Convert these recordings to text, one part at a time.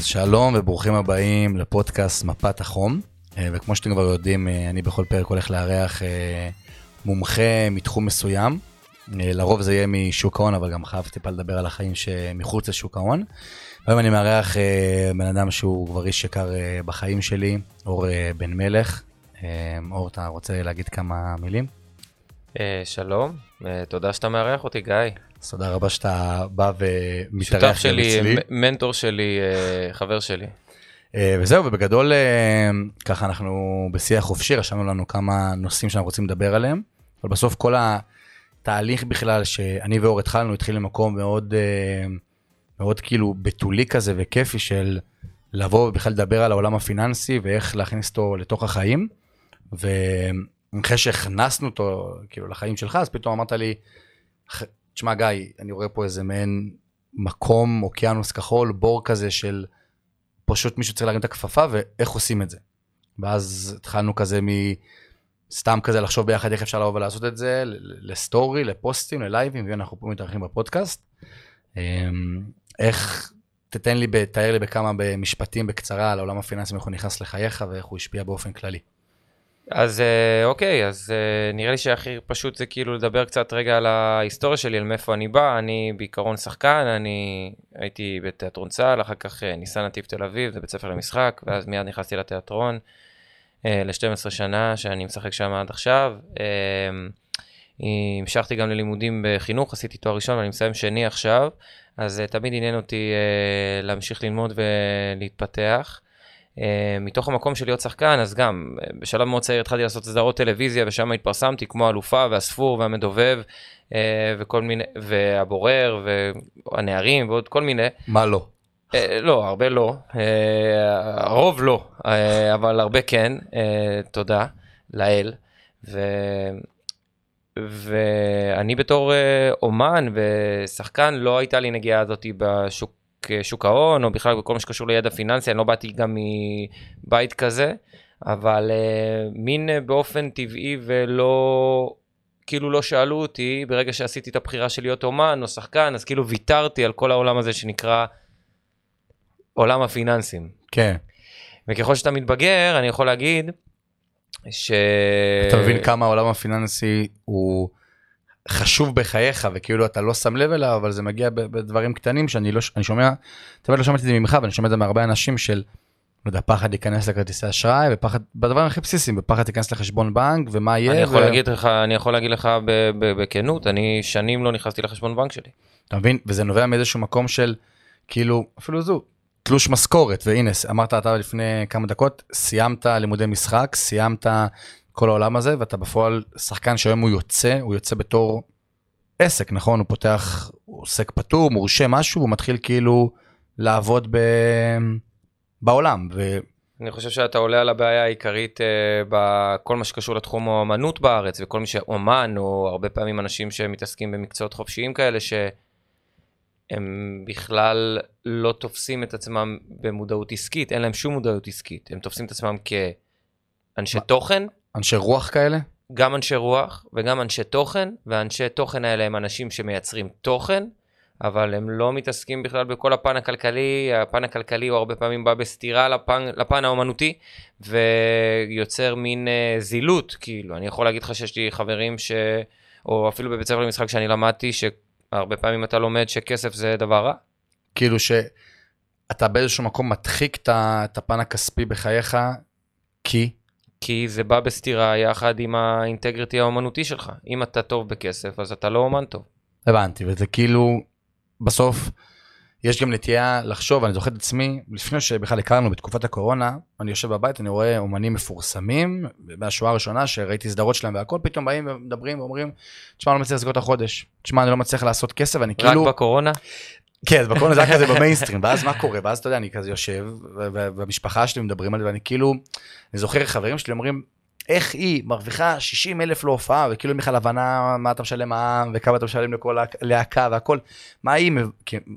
אז שלום וברוכים הבאים לפודקאסט מפת החום. אה, וכמו שאתם כבר יודעים, אה, אני בכל פרק הולך לארח אה, מומחה מתחום מסוים. לרוב זה יהיה משוק ההון, אבל גם חייב טיפה לדבר על החיים שמחוץ לשוק ההון. היום אני מארח בן אדם שהוא כבר איש יקר בחיים שלי, אור בן מלך. אור, אתה רוצה להגיד כמה מילים? שלום, תודה שאתה מארח אותי, גיא. אז תודה רבה שאתה בא ומתארח שותף שלי, מנטור שלי, אה, חבר שלי. אה, וזהו, ובגדול, אה, ככה אנחנו בשיח חופשי, רשמנו לנו כמה נושאים שאנחנו רוצים לדבר עליהם, אבל בסוף כל התהליך בכלל שאני ואור התחלנו, התחיל למקום מאוד, מאוד כאילו בתולי כזה וכיפי של לבוא ובכלל לדבר על העולם הפיננסי ואיך להכניס אותו לתוך החיים. ואחרי שהכנסנו אותו כאילו לחיים שלך, אז פתאום אמרת לי, תשמע, גיא, אני רואה פה איזה מעין מקום, אוקיינוס כחול, בור כזה של פשוט מישהו צריך להרים את הכפפה, ואיך עושים את זה. ואז התחלנו כזה מ... סתם כזה לחשוב ביחד איך אפשר לבוא ולעשות את זה, לסטורי, לפוסטים, ללייבים, ואנחנו פה מתארחים בפודקאסט. אמ, איך, תתן לי, תאר לי בכמה משפטים בקצרה על העולם הפיננסי, איך הוא נכנס לחייך ואיך הוא השפיע באופן כללי. אז אה, אוקיי, אז אה, נראה לי שהכי פשוט זה כאילו לדבר קצת רגע על ההיסטוריה שלי, על מאיפה אני בא. אני בעיקרון שחקן, אני הייתי בתיאטרון צה"ל, אחר כך אה, ניסן נתיב תל אביב, זה בית ספר למשחק, ואז מיד נכנסתי לתיאטרון ל-12 שנה, שאני משחק שם עד עכשיו. המשכתי גם ללימודים בחינוך, עשיתי תואר ראשון ואני מסיים שני עכשיו, אז תמיד עניין אותי להמשיך ללמוד ולהתפתח. אה, מתוך המקום של להיות שחקן, אז גם אה, בשלב מאוד צעיר התחלתי לעשות סדרות טלוויזיה ושם התפרסמתי כמו אלופה והספור והמדובב אה, וכל מיני, והבורר והנערים ועוד כל מיני. מה לא? לא, הרבה לא, הרוב לא, אבל הרבה כן, תודה לאל. ו... ואני בתור אומן ושחקן לא הייתה לי נגיעה הזאתי בשוק שוק ההון, או בכלל בכל מה שקשור לידע פיננסי, אני לא באתי גם מבית כזה, אבל uh, מין uh, באופן טבעי ולא, כאילו לא שאלו אותי, ברגע שעשיתי את הבחירה של להיות אומן או שחקן, אז כאילו ויתרתי על כל העולם הזה שנקרא עולם הפיננסים. כן. וככל שאתה מתבגר, אני יכול להגיד ש... אתה מבין כמה העולם הפיננסי הוא... חשוב בחייך וכאילו אתה לא שם לב אליו אבל זה מגיע בדברים קטנים שאני לא אני שומע תמיד לא שמעתי את זה ממך ואני שומע את זה מהרבה אנשים של. לא יודע פחד להיכנס לכרטיסי אשראי ופחד בדברים הכי בסיסיים בפחד להיכנס לחשבון בנק ומה יהיה. אני יכול ו... להגיד לך אני יכול להגיד לך בכנות אני שנים לא נכנסתי לחשבון בנק שלי. אתה מבין וזה נובע מאיזשהו מקום של כאילו אפילו זו תלוש משכורת והנה אמרת אתה לפני כמה דקות סיימת לימודי משחק סיימת כל העולם הזה, ואתה בפועל שחקן שהיום הוא יוצא, הוא יוצא בתור עסק, נכון? הוא פותח, הוא עוסק פטור, מורשה משהו, הוא מתחיל כאילו לעבוד ב... בעולם. ו... אני חושב שאתה עולה על הבעיה העיקרית uh, בכל מה שקשור לתחום האומנות בארץ, וכל מי שאומן, או הרבה פעמים אנשים שמתעסקים במקצועות חופשיים כאלה, שהם בכלל לא תופסים את עצמם במודעות עסקית, אין להם שום מודעות עסקית. הם תופסים את עצמם כאנשי מה? תוכן, אנשי רוח כאלה? גם אנשי רוח וגם אנשי תוכן, והאנשי תוכן האלה הם אנשים שמייצרים תוכן, אבל הם לא מתעסקים בכלל בכל הפן הכלכלי, הפן הכלכלי הוא הרבה פעמים בא בסתירה לפן, לפן האומנותי, ויוצר מין uh, זילות, כאילו, אני יכול להגיד לך שיש לי חברים ש... או אפילו בבית ספר למשחק שאני למדתי, שהרבה פעמים אתה לומד שכסף זה דבר רע. כאילו שאתה באיזשהו מקום מדחיק את הפן הכספי בחייך, כי? כי זה בא בסתירה יחד עם האינטגריטי האומנותי שלך. אם אתה טוב בכסף, אז אתה לא אומן טוב. הבנתי, וזה כאילו, בסוף, יש גם נטייה לחשוב, אני זוכר את עצמי, לפני שבכלל הכרנו בתקופת הקורונה, אני יושב בבית, אני רואה אומנים מפורסמים, מהשואה הראשונה שראיתי סדרות שלהם והכל, פתאום באים ומדברים ואומרים, תשמע, אני לא מצליח לסגור את החודש, תשמע, אני לא מצליח לעשות כסף, ואני כאילו... רק בקורונה? כן, בקורונה זה היה כזה במיינסטרים, ואז מה קורה? ואז אתה יודע, אני כזה יושב, והמשפחה שלי מדברים על זה, ואני כאילו, אני זוכר חברים שלי אומרים, איך היא מרוויחה 60 אלף להופעה, וכאילו אין בכלל הבנה מה אתה משלם מע"מ, וכמה אתה משלם לכל להקה והכל, מה היא,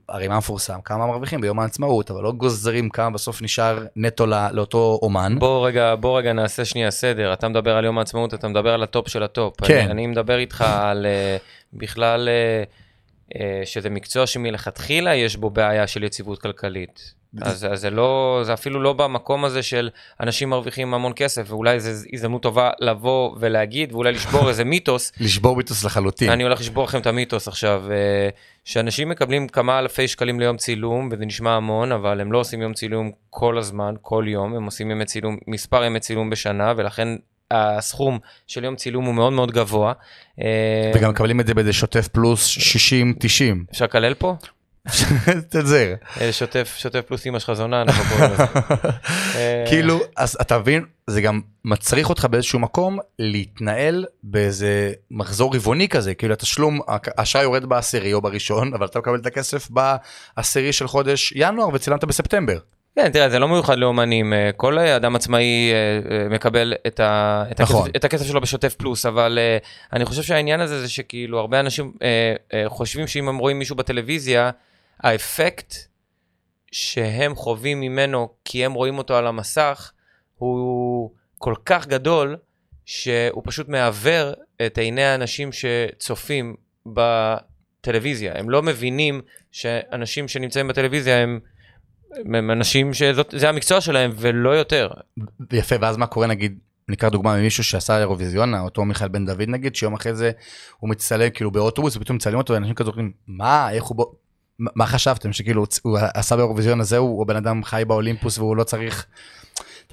הרי מה מפורסם? כמה מרוויחים ביום העצמאות, אבל לא גוזרים כמה בסוף נשאר נטו לא, לאותו אומן. בוא רגע, בוא רגע נעשה שנייה סדר, אתה מדבר על יום העצמאות, אתה מדבר על ה top של ה top. כן. אני, אני מדבר איתך על uh, בכלל... אה, שזה מקצוע שמלכתחילה יש בו בעיה של יציבות כלכלית. אז, אז זה לא, זה אפילו לא במקום הזה של אנשים מרוויחים המון כסף, ואולי זו הזדמנות טובה לבוא ולהגיד, ואולי לשבור איזה מיתוס. לשבור מיתוס לחלוטין. אני הולך לשבור לכם את המיתוס עכשיו, אה, שאנשים מקבלים כמה אלפי שקלים ליום צילום, וזה נשמע המון, אבל הם לא עושים יום צילום כל הזמן, כל יום, הם עושים ימי צילום, מספר ימי צילום בשנה, ולכן הסכום של יום צילום הוא מאוד מאוד גבוה. אה, וגם מקבלים את זה באיזה שוטף פלוס 60-90. אפשר לקלל פה? תצר. אה, שוטף, שוטף פלוס אמא שלך זונה, אנחנו קוראים לזה. כאילו, אז אתה מבין, זה גם מצריך אותך באיזשהו מקום להתנהל באיזה מחזור רבעוני כזה, כאילו התשלום, האשראי יורד בעשירי או בראשון, אבל אתה מקבל את הכסף בעשירי של חודש ינואר וצילמת בספטמבר. כן, תראה, זה לא מיוחד לאומנים, אה, כל אדם עצמאי מקבל את, ה, את, נכון. הכסף, את הכסף שלו בשוטף פלוס, אבל אני חושב שהעניין הזה זה שכאילו הרבה אנשים חושבים שאם הם רואים מישהו בטלוויזיה, האפקט שהם חווים ממנו כי הם רואים אותו על המסך הוא כל כך גדול שהוא פשוט מעוור את עיני האנשים שצופים בטלוויזיה. הם לא מבינים שאנשים שנמצאים בטלוויזיה הם, הם אנשים שזה המקצוע שלהם ולא יותר. יפה, ואז מה קורה נגיד, ניקח דוגמה ממישהו שעשה אירוויזיונה, אותו מיכאל בן דוד נגיד, שיום אחרי זה הוא מצטלם כאילו באוטובוס ופתאום מצלמים אותו ואנשים כזה אומרים, מה, איך הוא בוא... מה חשבתם שכאילו הוא עשה באירוויזיון הזה הוא הבן אדם חי באולימפוס והוא לא צריך.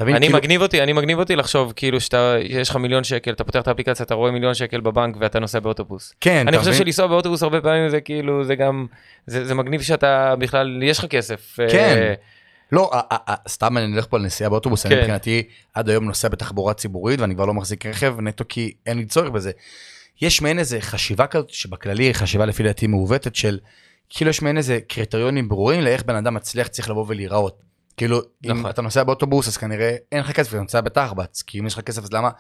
תבין, אני כאילו... מגניב אותי אני מגניב אותי לחשוב כאילו שאתה יש לך מיליון שקל אתה פותח את האפליקציה אתה רואה מיליון שקל בבנק ואתה נוסע באוטובוס. כן. אני חושב שלנסוע באוטובוס הרבה פעמים זה כאילו זה גם זה, זה מגניב שאתה בכלל יש לך כסף. כן. אה... לא, סתם אני אלך פה על נסיעה באוטובוס, כן. אני מבחינתי עד היום נוסע בתחבורה ציבורית ואני כבר לא מחזיק רכב נטו כי אין לי צורך בזה. יש מעין איזה חשיבה כזאת שבכללי חשיבה לפי דעתי מעוותת של כאילו יש מעין איזה קריטריונים ברורים לאיך בן אדם מצליח צריך לבוא ולהיראות. כאילו נכון. אם אתה נוסע באוטובוס אז כנראה אין לך כסף אתה נוסע בתחבץ כי אם יש לך כסף אז למה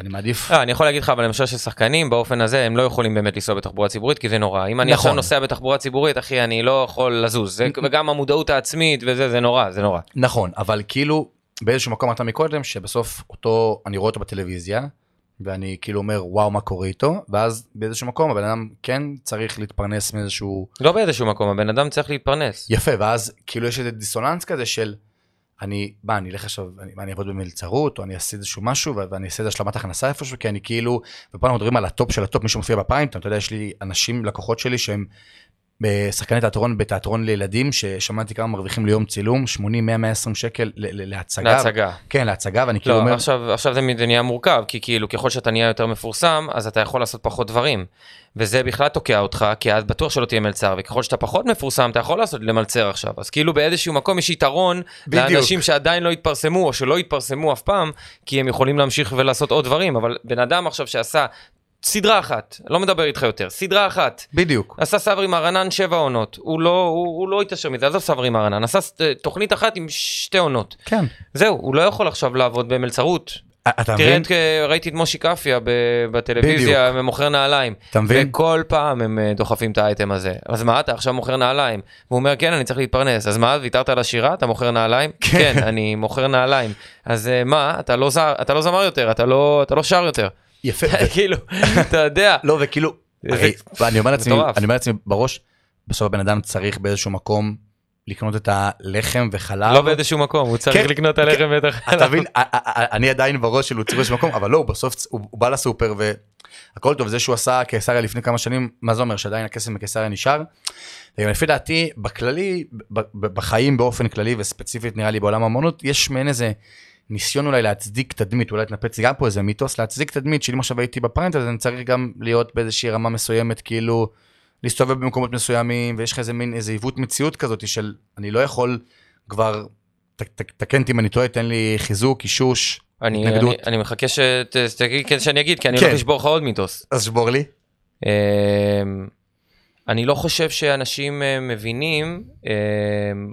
אני מעדיף. לא, אני יכול להגיד לך אבל למשל ששחקנים באופן הזה הם לא יכולים באמת לנסוע בתחבורה ציבורית כי זה נורא אם אני נכון. עכשיו נוסע בתחבורה ציבורית אחי אני לא יכול לזוז זה, וגם המודעות העצמית וזה זה נורא זה נורא. נכון אבל כאילו באיזשהו מקום אתה מקודם שבסוף אותו אני רואה אותו בטלוויזיה ואני כאילו אומר וואו מה קורה איתו ואז באיזשהו מקום הבן אדם כן צריך להתפרנס מאיזשהו לא באיזשהו מקום הבן אדם צריך להתפרנס יפה ואז כאילו יש איזה דיסוננס כזה של אני מה אני אלך עכשיו אני, אני אעבוד במלצרות או אני אעשה איזשהו משהו ואני אעשה איזה השלמת הכנסה איפשהו כי אני כאילו ופה אנחנו מדברים על ה top של ה top מי שמופיע בפריים אתה יודע יש לי אנשים לקוחות שלי שהם בשחקני תיאטרון בתיאטרון לילדים ששמעתי כמה מרוויחים ליום צילום 80 100 120 שקל להצגה. להצגה. כן להצגה ואני כאילו לא, אומר עכשיו עכשיו זה נהיה מורכב כי כאילו ככל שאתה נהיה יותר מפורסם אז אתה יכול לעשות פחות דברים. וזה בכלל תוקע אותך כי אז בטוח שלא תהיה מלצר וככל שאתה פחות מפורסם אתה יכול לעשות למלצר עכשיו. אז כאילו באיזשהו מקום יש יתרון בדיוק. לאנשים שעדיין לא התפרסמו או שלא התפרסמו אף פעם כי הם יכולים להמשיך ולעשות עוד דברים. אבל בן אדם עכשיו שעשה סדרה אחת, לא מדבר איתך יותר, סדרה אחת. בדיוק. עשה סברי מרנן שבע עונות, הוא לא, הוא, הוא לא התעשר מזה, עזוב סברי מרנן, עשה תוכנית אחת עם שתי עונות. כן. זהו, הוא לא יכול עכשיו לעבוד במלצרות. אתה מבין? תראה, ראיתי את מושי קפיה בטלוויזיה, מוכר נעליים. אתה מבין? וכל פעם הם אה, דוחפים את האייטם הזה. אז מה, אתה עכשיו מוכר נעליים? והוא אומר, כן, אני צריך להתפרנס. אז מה, ויתרת על השירה? אתה מוכר נעליים? כן, אני מוכר נעליים. אז אה, מה, אתה לא, אתה לא זמר יותר, אתה לא, אתה לא שר יותר. יפה. כאילו, אתה יודע. לא, וכאילו, אני אומר לעצמי, אני אומר לעצמי בראש, בסוף הבן אדם צריך באיזשהו מקום לקנות את הלחם וחלב. לא באיזשהו מקום, הוא צריך כן, לקנות את הלחם כן. ואת החלב. אתה מבין, אני עדיין בראש שלו צריך באיזשהו מקום, אבל לא, בסוף הוא בא לסופר והכל טוב, זה שהוא עשה קיסריה לפני כמה שנים, מה זה אומר, שעדיין הכסף מקיסריה נשאר? לפי דעתי, בכללי, בחיים באופן כללי וספציפית נראה לי בעולם האמנות, יש מעין איזה... ניסיון אולי להצדיק תדמית, אולי תנפץ גם פה איזה מיתוס, להצדיק תדמית שאם עכשיו הייתי בפרנט אז אני צריך גם להיות באיזושהי רמה מסוימת, כאילו להסתובב במקומות מסוימים, ויש לך איזה מין, איזה עיוות מציאות כזאת של אני לא יכול כבר, תקן אותי אם אני טועה, תן לי חיזוק, אישוש, אני, התנגדות. אני, אני מחכה שתגיד כדי שאני אגיד, כי אני כן. הולך לשבור לך עוד מיתוס. אז שבור לי. אמ, אני לא חושב שאנשים אה, מבינים אמ,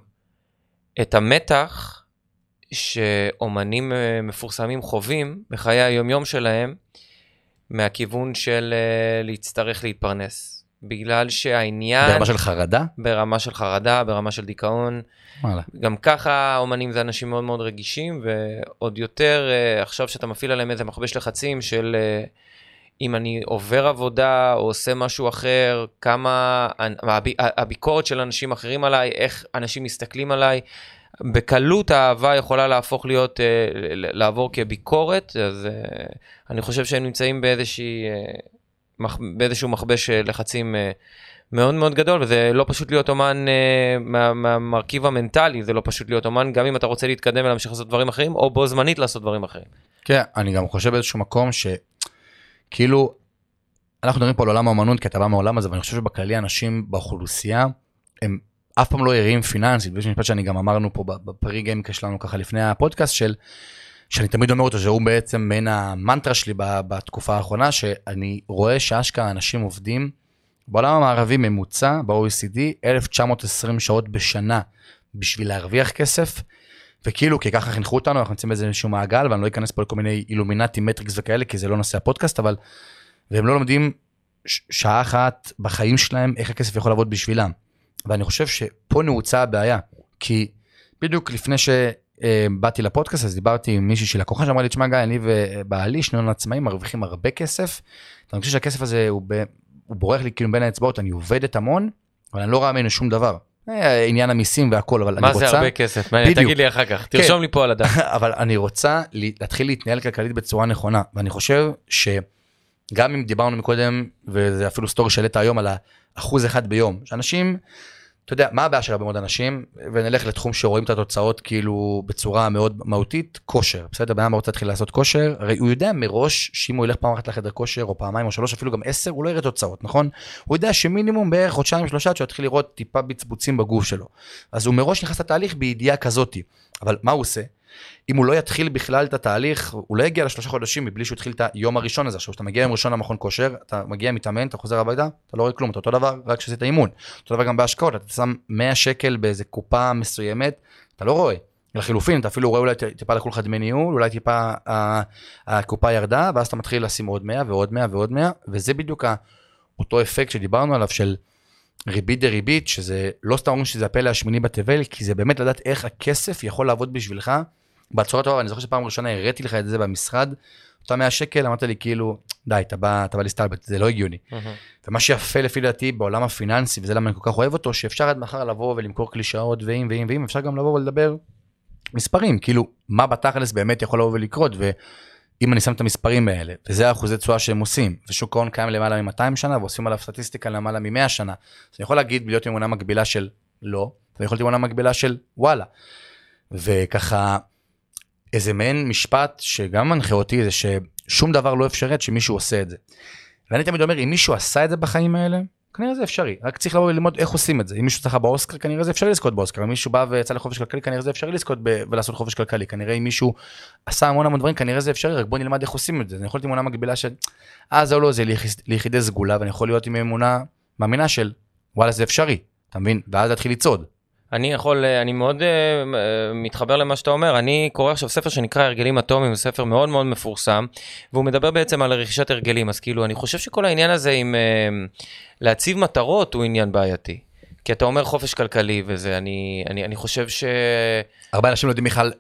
את המתח שאומנים אה, מפורסמים חווים בחיי היומיום שלהם מהכיוון של אה, להצטרך להתפרנס. בגלל שהעניין... ברמה של חרדה? ברמה של חרדה, ברמה של דיכאון. וואלה. גם ככה אומנים זה אנשים מאוד מאוד רגישים, ועוד יותר אה, עכשיו שאתה מפעיל עליהם איזה מכבש לחצים של אם אני עובר עבודה או עושה משהו אחר, כמה הביקורת של אנשים אחרים עליי, איך אנשים מסתכלים עליי. בקלות האהבה יכולה להפוך להיות, לעבור כביקורת, אז אני חושב שהם נמצאים באיזושהי, באיזשהו מכבש לחצים מאוד מאוד גדול, וזה לא פשוט להיות אומן מה, מהמרכיב המנטלי, זה לא פשוט להיות אומן, גם אם אתה רוצה להתקדם ולהמשיך לעשות דברים אחרים, או בו זמנית לעשות דברים אחרים. כן, אני גם חושב באיזשהו מקום שכאילו, אנחנו מדברים פה על עולם האמנות, כי אתה בא מהעולם הזה, ואני חושב שבכללי אנשים באוכלוסייה, הם אף פעם לא ערים פיננסית, ויש משפט שאני גם אמרנו פה בפרי גיימקה שלנו ככה לפני הפודקאסט של, שאני תמיד אומר אותו, שהוא בעצם מעין המנטרה שלי בתקופה האחרונה, שאני רואה שאשכרה אנשים עובדים בעולם המערבי ממוצע, ב-OECD, 1920 שעות בשנה בשביל להרוויח כסף, וכאילו, כי ככה חינכו אותנו, אנחנו נמצאים באיזשהו מעגל, ואני לא אכנס פה לכל מיני אילומינטי, מטריקס וכאלה, כי זה לא נושא הפודקאסט, אבל... והם לא לומדים שעה אחת בחיים שלהם איך הכסף יכול לעבוד בשבילם. ואני חושב שפה נעוצה הבעיה, כי בדיוק לפני שבאתי לפודקאסט, אז דיברתי עם מישהי של לקוחה שאמרה לי, תשמע גיא, אני ובעלי, שנינו עצמאים, מרוויחים הרבה כסף, ואני חושב שהכסף הזה הוא, ב... הוא בורח לי כאילו בין האצבעות, אני עובדת המון, אבל אני לא רואה ממנו שום דבר. אה, עניין המיסים והכל, אבל אני רוצה... מה זה הרבה כסף? בדיוק. תגיד לי אחר כך, תרשום כן. לי פה על הדף. אבל אני רוצה להתחיל להתנהל כלכלית בצורה נכונה, ואני חושב שגם אם דיברנו מקודם, וזה אפילו סטורי שהעלית היום על האחוז אחד ביום, שאנשים... אתה יודע, מה הבעיה של הרבה מאוד אנשים, ונלך לתחום שרואים את התוצאות כאילו בצורה מאוד מהותית, כושר, בסדר? בן אדם רוצה להתחיל לעשות כושר, הרי הוא יודע מראש שאם הוא ילך פעם אחת לחדר כושר, או פעמיים או שלוש, אפילו גם עשר, הוא לא יראה תוצאות, נכון? הוא יודע שמינימום בערך חודשיים שלושה, שהוא יתחיל לראות טיפה בצבוצים בגוף שלו. אז הוא מראש נכנס לתהליך בידיעה כזאתי. אבל מה הוא עושה? אם הוא לא יתחיל בכלל את התהליך, הוא לא יגיע לשלושה חודשים מבלי שהוא התחיל את היום הראשון הזה. עכשיו, כשאתה מגיע יום ראשון למכון כושר, אתה מגיע, מתאמן, אתה חוזר הביתה, אתה לא רואה כלום, אתה אותו דבר, רק כשעשית אימון. אותו דבר גם בהשקעות, אתה שם 100 שקל באיזה קופה מסוימת, אתה לא רואה. לחילופין, אתה אפילו רואה אולי טיפה לקחו לך דמי ניהול, אולי טיפה הקופה ירדה, ואז אתה מתחיל לשים עוד 100 ועוד 100 ועוד 100, וזה בדיוק אותו אפקט שדיברנו עליו של ריבית דריבית, שזה לא סתם אומרים שזה הפלא השמיני בתבל, כי זה באמת לדעת איך הכסף יכול לעבוד בשבילך בצורה טובה, אני זוכר שפעם ראשונה הראיתי לך את זה במשרד, אותם 100 שקל, אמרת לי כאילו, די, אתה בא, אתה בא להסתלבט, זה לא הגיוני. Mm-hmm. ומה שיפה לפי דעתי בעולם הפיננסי, וזה למה אני כל כך אוהב אותו, שאפשר עד מחר לבוא ולמכור קלישאות ואם ואם ואם, אפשר גם לבוא ולדבר מספרים, כאילו, מה בתכלס באמת יכול לבוא ולקרות, ואם אני שם את המספרים האלה, וזה האחוזי תשואה שהם עושים, ושוק ההון קיים למעלה מ-200 שנה, ועושים עליו סטטיסטיקה למעלה מ-100 שנה, אז אני יכול להגיד, להיות אמונה מקבילה של לא, ויכול להיות אמונה מקבילה של וואלה. וככה, איזה מעין משפט שגם מנחה אותי זה ששום דבר לא אפשרי עד שמישהו עושה את זה. ואני תמיד אומר אם מישהו עשה את זה בחיים האלה כנראה זה אפשרי. רק צריך לבוא וללמוד איך עושים את זה. אם מישהו זכה באוסקר כנראה זה אפשרי לזכות באוסקר. אם מישהו בא ויצא לחופש כלכלי כנראה זה אפשרי לזכות ב- ולעשות חופש כלכלי. כנראה אם מישהו עשה המון המון דברים כנראה זה אפשרי רק בוא נלמד איך עושים את זה. אני יכול להיות עם אמונה מקבילה של אה זהו לא זה ליחידי סגולה ואני יכול להיות עם אמונה מאמינה של וואלה זה אפשרי אתה מבין? ואז להתחיל לצעוד אני יכול, אה, אני מאוד uh, מתחבר למה שאתה אומר, אני קורא עכשיו ספר שנקרא הרגלים אטומיים, זה ספר מאוד מאוד מפורסם, והוא מדבר בעצם על רכישת הרגלים, אז כאילו, אני חושב שכל העניין הזה עם uh, להציב מטרות הוא עניין בעייתי. כי אתה אומר חופש כלכלי וזה, אני, אני, אני חושב ש... הרבה אנשים לא יודעים בכלל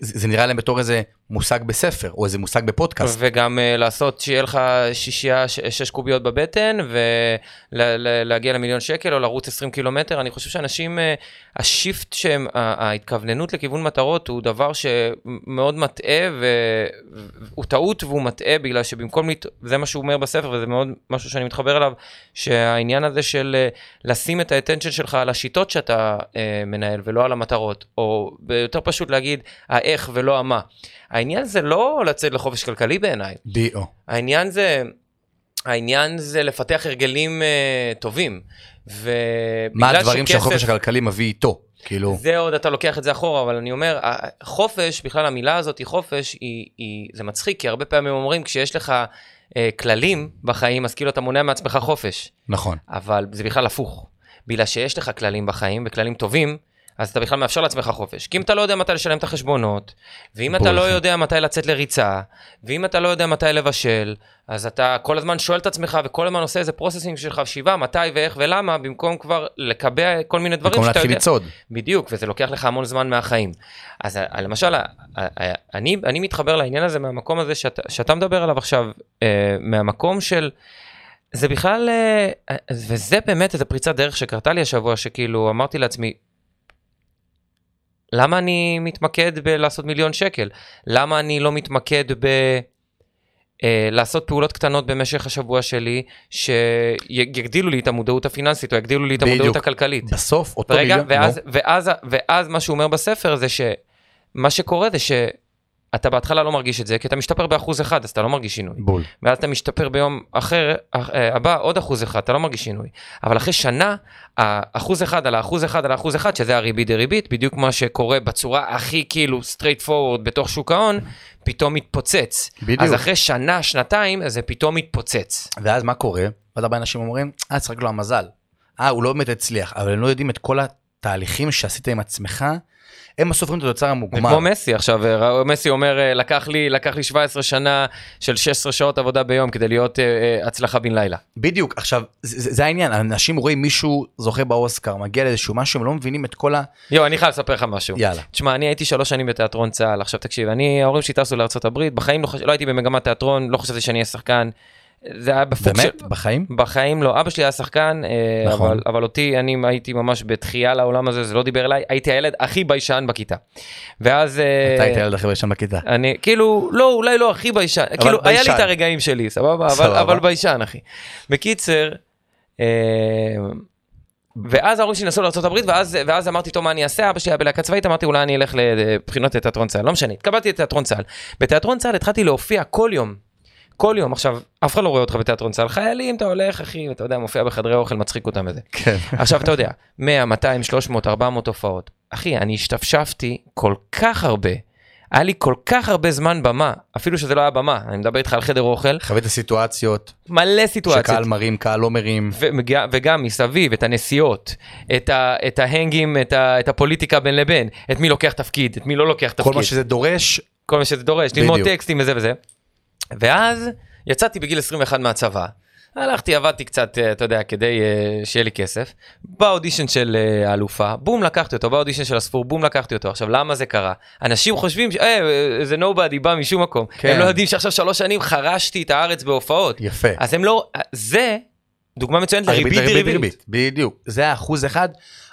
זה נראה להם בתור איזה מושג בספר או איזה מושג בפודקאסט. וגם uh, לעשות שיהיה לך שישייה, ש- שש קוביות בבטן ולהגיע למיליון שקל או לרוץ 20 קילומטר. אני חושב שאנשים, uh, השיפט שהם, ההתכווננות לכיוון מטרות הוא דבר שמאוד מטעה והוא טעות והוא מטעה בגלל שבמקום, לת... זה מה שהוא אומר בספר וזה מאוד משהו שאני מתחבר אליו, שהעניין הזה של uh, לשים את האטנשן שלך על השיטות שאתה uh, מנהל ולא על המטרות, או יותר פשוט להגיד האיך ולא המה. העניין זה לא לצאת לחופש כלכלי בעיניי. די.או. העניין זה, העניין זה לפתח הרגלים uh, טובים. מה הדברים שכסף, שהחופש הכלכלי מביא איתו? כאילו... זה עוד אתה לוקח את זה אחורה, אבל אני אומר, חופש, בכלל המילה הזאת היא חופש, היא, היא, זה מצחיק, כי הרבה פעמים אומרים, כשיש לך אה, כללים בחיים, אז כאילו אתה מונע מעצמך חופש. נכון. אבל זה בכלל הפוך. בגלל שיש לך כללים בחיים, וכללים טובים, אז אתה בכלל מאפשר לעצמך חופש. כי אם אתה לא יודע מתי לשלם את החשבונות, ואם אתה לא יודע מתי לצאת לריצה, ואם אתה לא יודע מתי לבשל, אז אתה כל הזמן שואל את עצמך וכל הזמן עושה איזה processing של חשיבה, מתי ואיך ולמה, במקום כבר לקבע כל מיני דברים שאתה יודע. במקום להתחיל לצעוד. בדיוק, וזה לוקח לך המון זמן מהחיים. אז אה, למשל, אה, אה, אני, אני מתחבר לעניין הזה מהמקום הזה שאתה, שאתה מדבר עליו עכשיו, מהמקום של... זה בכלל, וזה באמת איזה פריצת דרך שקרתה לי השבוע, שכאילו אמרתי לעצמי, למה אני מתמקד בלעשות מיליון שקל? למה אני לא מתמקד ב... אה, לעשות פעולות קטנות במשך השבוע שלי, שיגדילו לי את המודעות הפיננסית, או יגדילו לי את המודעות בדיוק. הכלכלית. בסוף, אותו רגע, מיליון... ואז, נו, ואז, ואז מה שהוא אומר בספר זה שמה שקורה זה שאתה בהתחלה לא מרגיש את זה, כי אתה משתפר באחוז אחד, אז אתה לא מרגיש שינוי. בול. ואז אתה משתפר ביום אחר, אה, הבא עוד אחוז אחד, אתה לא מרגיש שינוי. אבל אחרי שנה, האחוז אחד על האחוז אחד על האחוז אחד, שזה הריבית דריבית, בדיוק מה שקורה בצורה הכי כאילו straight forward בתוך שוק ההון, פתאום מתפוצץ. בדיוק. אז אחרי שנה, שנתיים, זה פתאום מתפוצץ. ואז מה קורה? ואז הרבה אנשים אומרים, אה, צריך לו המזל. אה, הוא לא באמת הצליח, אבל הם לא יודעים את כל התהליכים שעשית עם עצמך, הם בסוף רואים את התוצר זה המוגמר. כמו מסי עכשיו, אה, מסי אומר, אה, לקח לי, לקח לי 17 שנה של 16 שעות עבודה ביום כדי להיות אה, אה, הצלחה בן לילה. בדיוק, עכשיו, זה, זה זה העניין, אנשים רואים מישהו זוכה באוסקר, מגיע לאיזשהו משהו, הם לא מבינים את כל ה... יואו, אני חייב לספר לך משהו. יאללה. תשמע, אני הייתי שלוש שנים בתיאטרון צה"ל, עכשיו תקשיב, אני, ההורים שלי טסו לארה"ב, בחיים לא, חש... לא הייתי במגמת תיאטרון, לא חשבתי שאני אהיה שחקן. זה היה בפוק של... באמת? בחיים? בחיים לא, אבא שלי היה שחקן, אה, נכון. אבל, אבל אותי, אני הייתי ממש בתחייה לעולם הזה, זה לא דיבר אליי, הייתי הילד הכי ביישן בכיתה. ואז... אה, אתה היית ילד הכי ראשון בכיתה. אני כאילו לא אולי לא הכי ביישן כאילו היה לי ביישן. את הרגעים שלי סבבה אבל סבבה. אבל ביישן אחי. בקיצר. אה, ואז ההורים שלי נסעו לארה"ב ואז ואז אמרתי טוב מה אני אעשה אבא שלי היה בלהקה צבאית אמרתי אולי אני אלך לבחינות לתיאטרון צה"ל לא משנה התקבלתי לתיאטרון צה"ל. בתיאטרון צה"ל התחלתי להופיע כל יום. כל יום עכשיו אף אחד לא רואה אותך בתיאטרון צה"ל חיילים אתה הולך אחי ואתה יודע מופיע בחדרי אוכל מצחיק אותם וזה. כן. עכשיו אתה יודע 100 200 300 400 הופעות אחי אני השתפשפתי כל כך הרבה. היה לי כל כך הרבה זמן במה אפילו שזה לא היה במה אני מדבר איתך על חדר אוכל חווית סיטואציות, מלא סיטואציות שקהל מרים, קהל לא מרים. וגם מסביב את הנסיעות את, ה, את ההנגים את, ה, את הפוליטיקה בין לבין את מי לוקח תפקיד את מי לא לוקח תפקיד כל מה שזה דורש, כל מה שזה דורש ללמוד. טקסטים וזה וזה. ואז יצאתי בגיל 21 מהצבא. הלכתי עבדתי קצת אה, אתה יודע כדי אה, שיהיה לי כסף. באודישן של אה, האלופה בום לקחתי אותו באודישן של הספור בום לקחתי אותו עכשיו למה זה קרה אנשים חושבים שזה נובדי בא משום מקום כן. הם לא יודעים שעכשיו שלוש שנים חרשתי את הארץ בהופעות יפה. אז הם לא זה דוגמה מצוינת לריבית דריבית. בדיוק. זה האחוז אחד,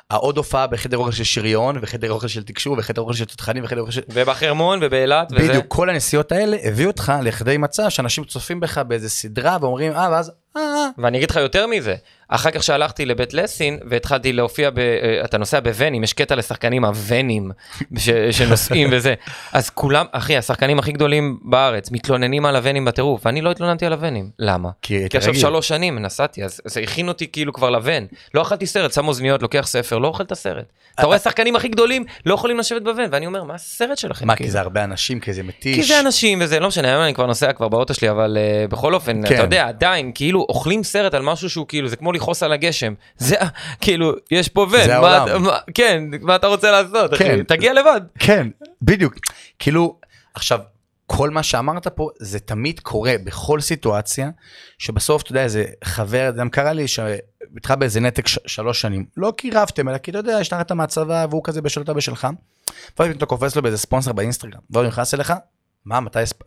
העוד הופעה בחדר אוכל של שריון, וחדר אוכל של תקשור, וחדר אוכל של תותחנים, וחדר אוכל של... ובחרמון ובאילת וזה. בדיוק, כל הנסיעות האלה הביאו אותך לכדי מצב שאנשים צופים בך באיזה סדרה ואומרים, אה, ואז, אה, אה, ואני אגיד לך יותר מזה, אחר כך שהלכתי לבית לסין והתחלתי להופיע, ב, אה, אתה נוסע בוונים, יש קטע לשחקנים הוונים ש, שנוסעים וזה, אז כולם, אחי, השחקנים הכי גדולים בארץ מתלוננים על הוונים בטירוף, ואני לא התלוננתי על הוונים, למה? כי כי עכשיו. שלוש שנים נסעתי, אז זה הכין אותי כאילו כבר לוון, לא אכלתי סרט, שם אוזניות, לוקח ספר, לא אוכל את הסרט. אתה רואה השחקנים הכי גדולים לא יכולים לשבת בוון, ואני אומר, מה הסרט שלכם? מה, כאילו?" כי זה הרבה אנשים, כי זה מתיש. כי זה אנשים וזה לא משנה היום אני כבר נוסע כבר באוטו שלי אבל uh, בכל אופן כן. אתה יודע עדיין כאילו אוכלים סרט על משהו שהוא כאילו זה כמו לכעוס על הגשם זה כאילו יש פה ון זה מה, העולם. מה, כן מה אתה רוצה לעשות אחי? כן. תגיע לבד כן, בדיוק. כאילו, עכשיו, כל מה שאמרת פה, זה תמיד קורה בכל סיטואציה, שבסוף, אתה יודע, איזה חבר, גם קרה לי, שאיתך באיזה נתק ש- שלוש שנים, לא כי רבתם, אלא כי אתה יודע, השתחררת מהצבא, והוא כזה בשלו, אתה בשלך, ואז אתה קופץ לו באיזה ספונסר באינסטגרם, והוא נכנס אליך, מה, מתי הספ...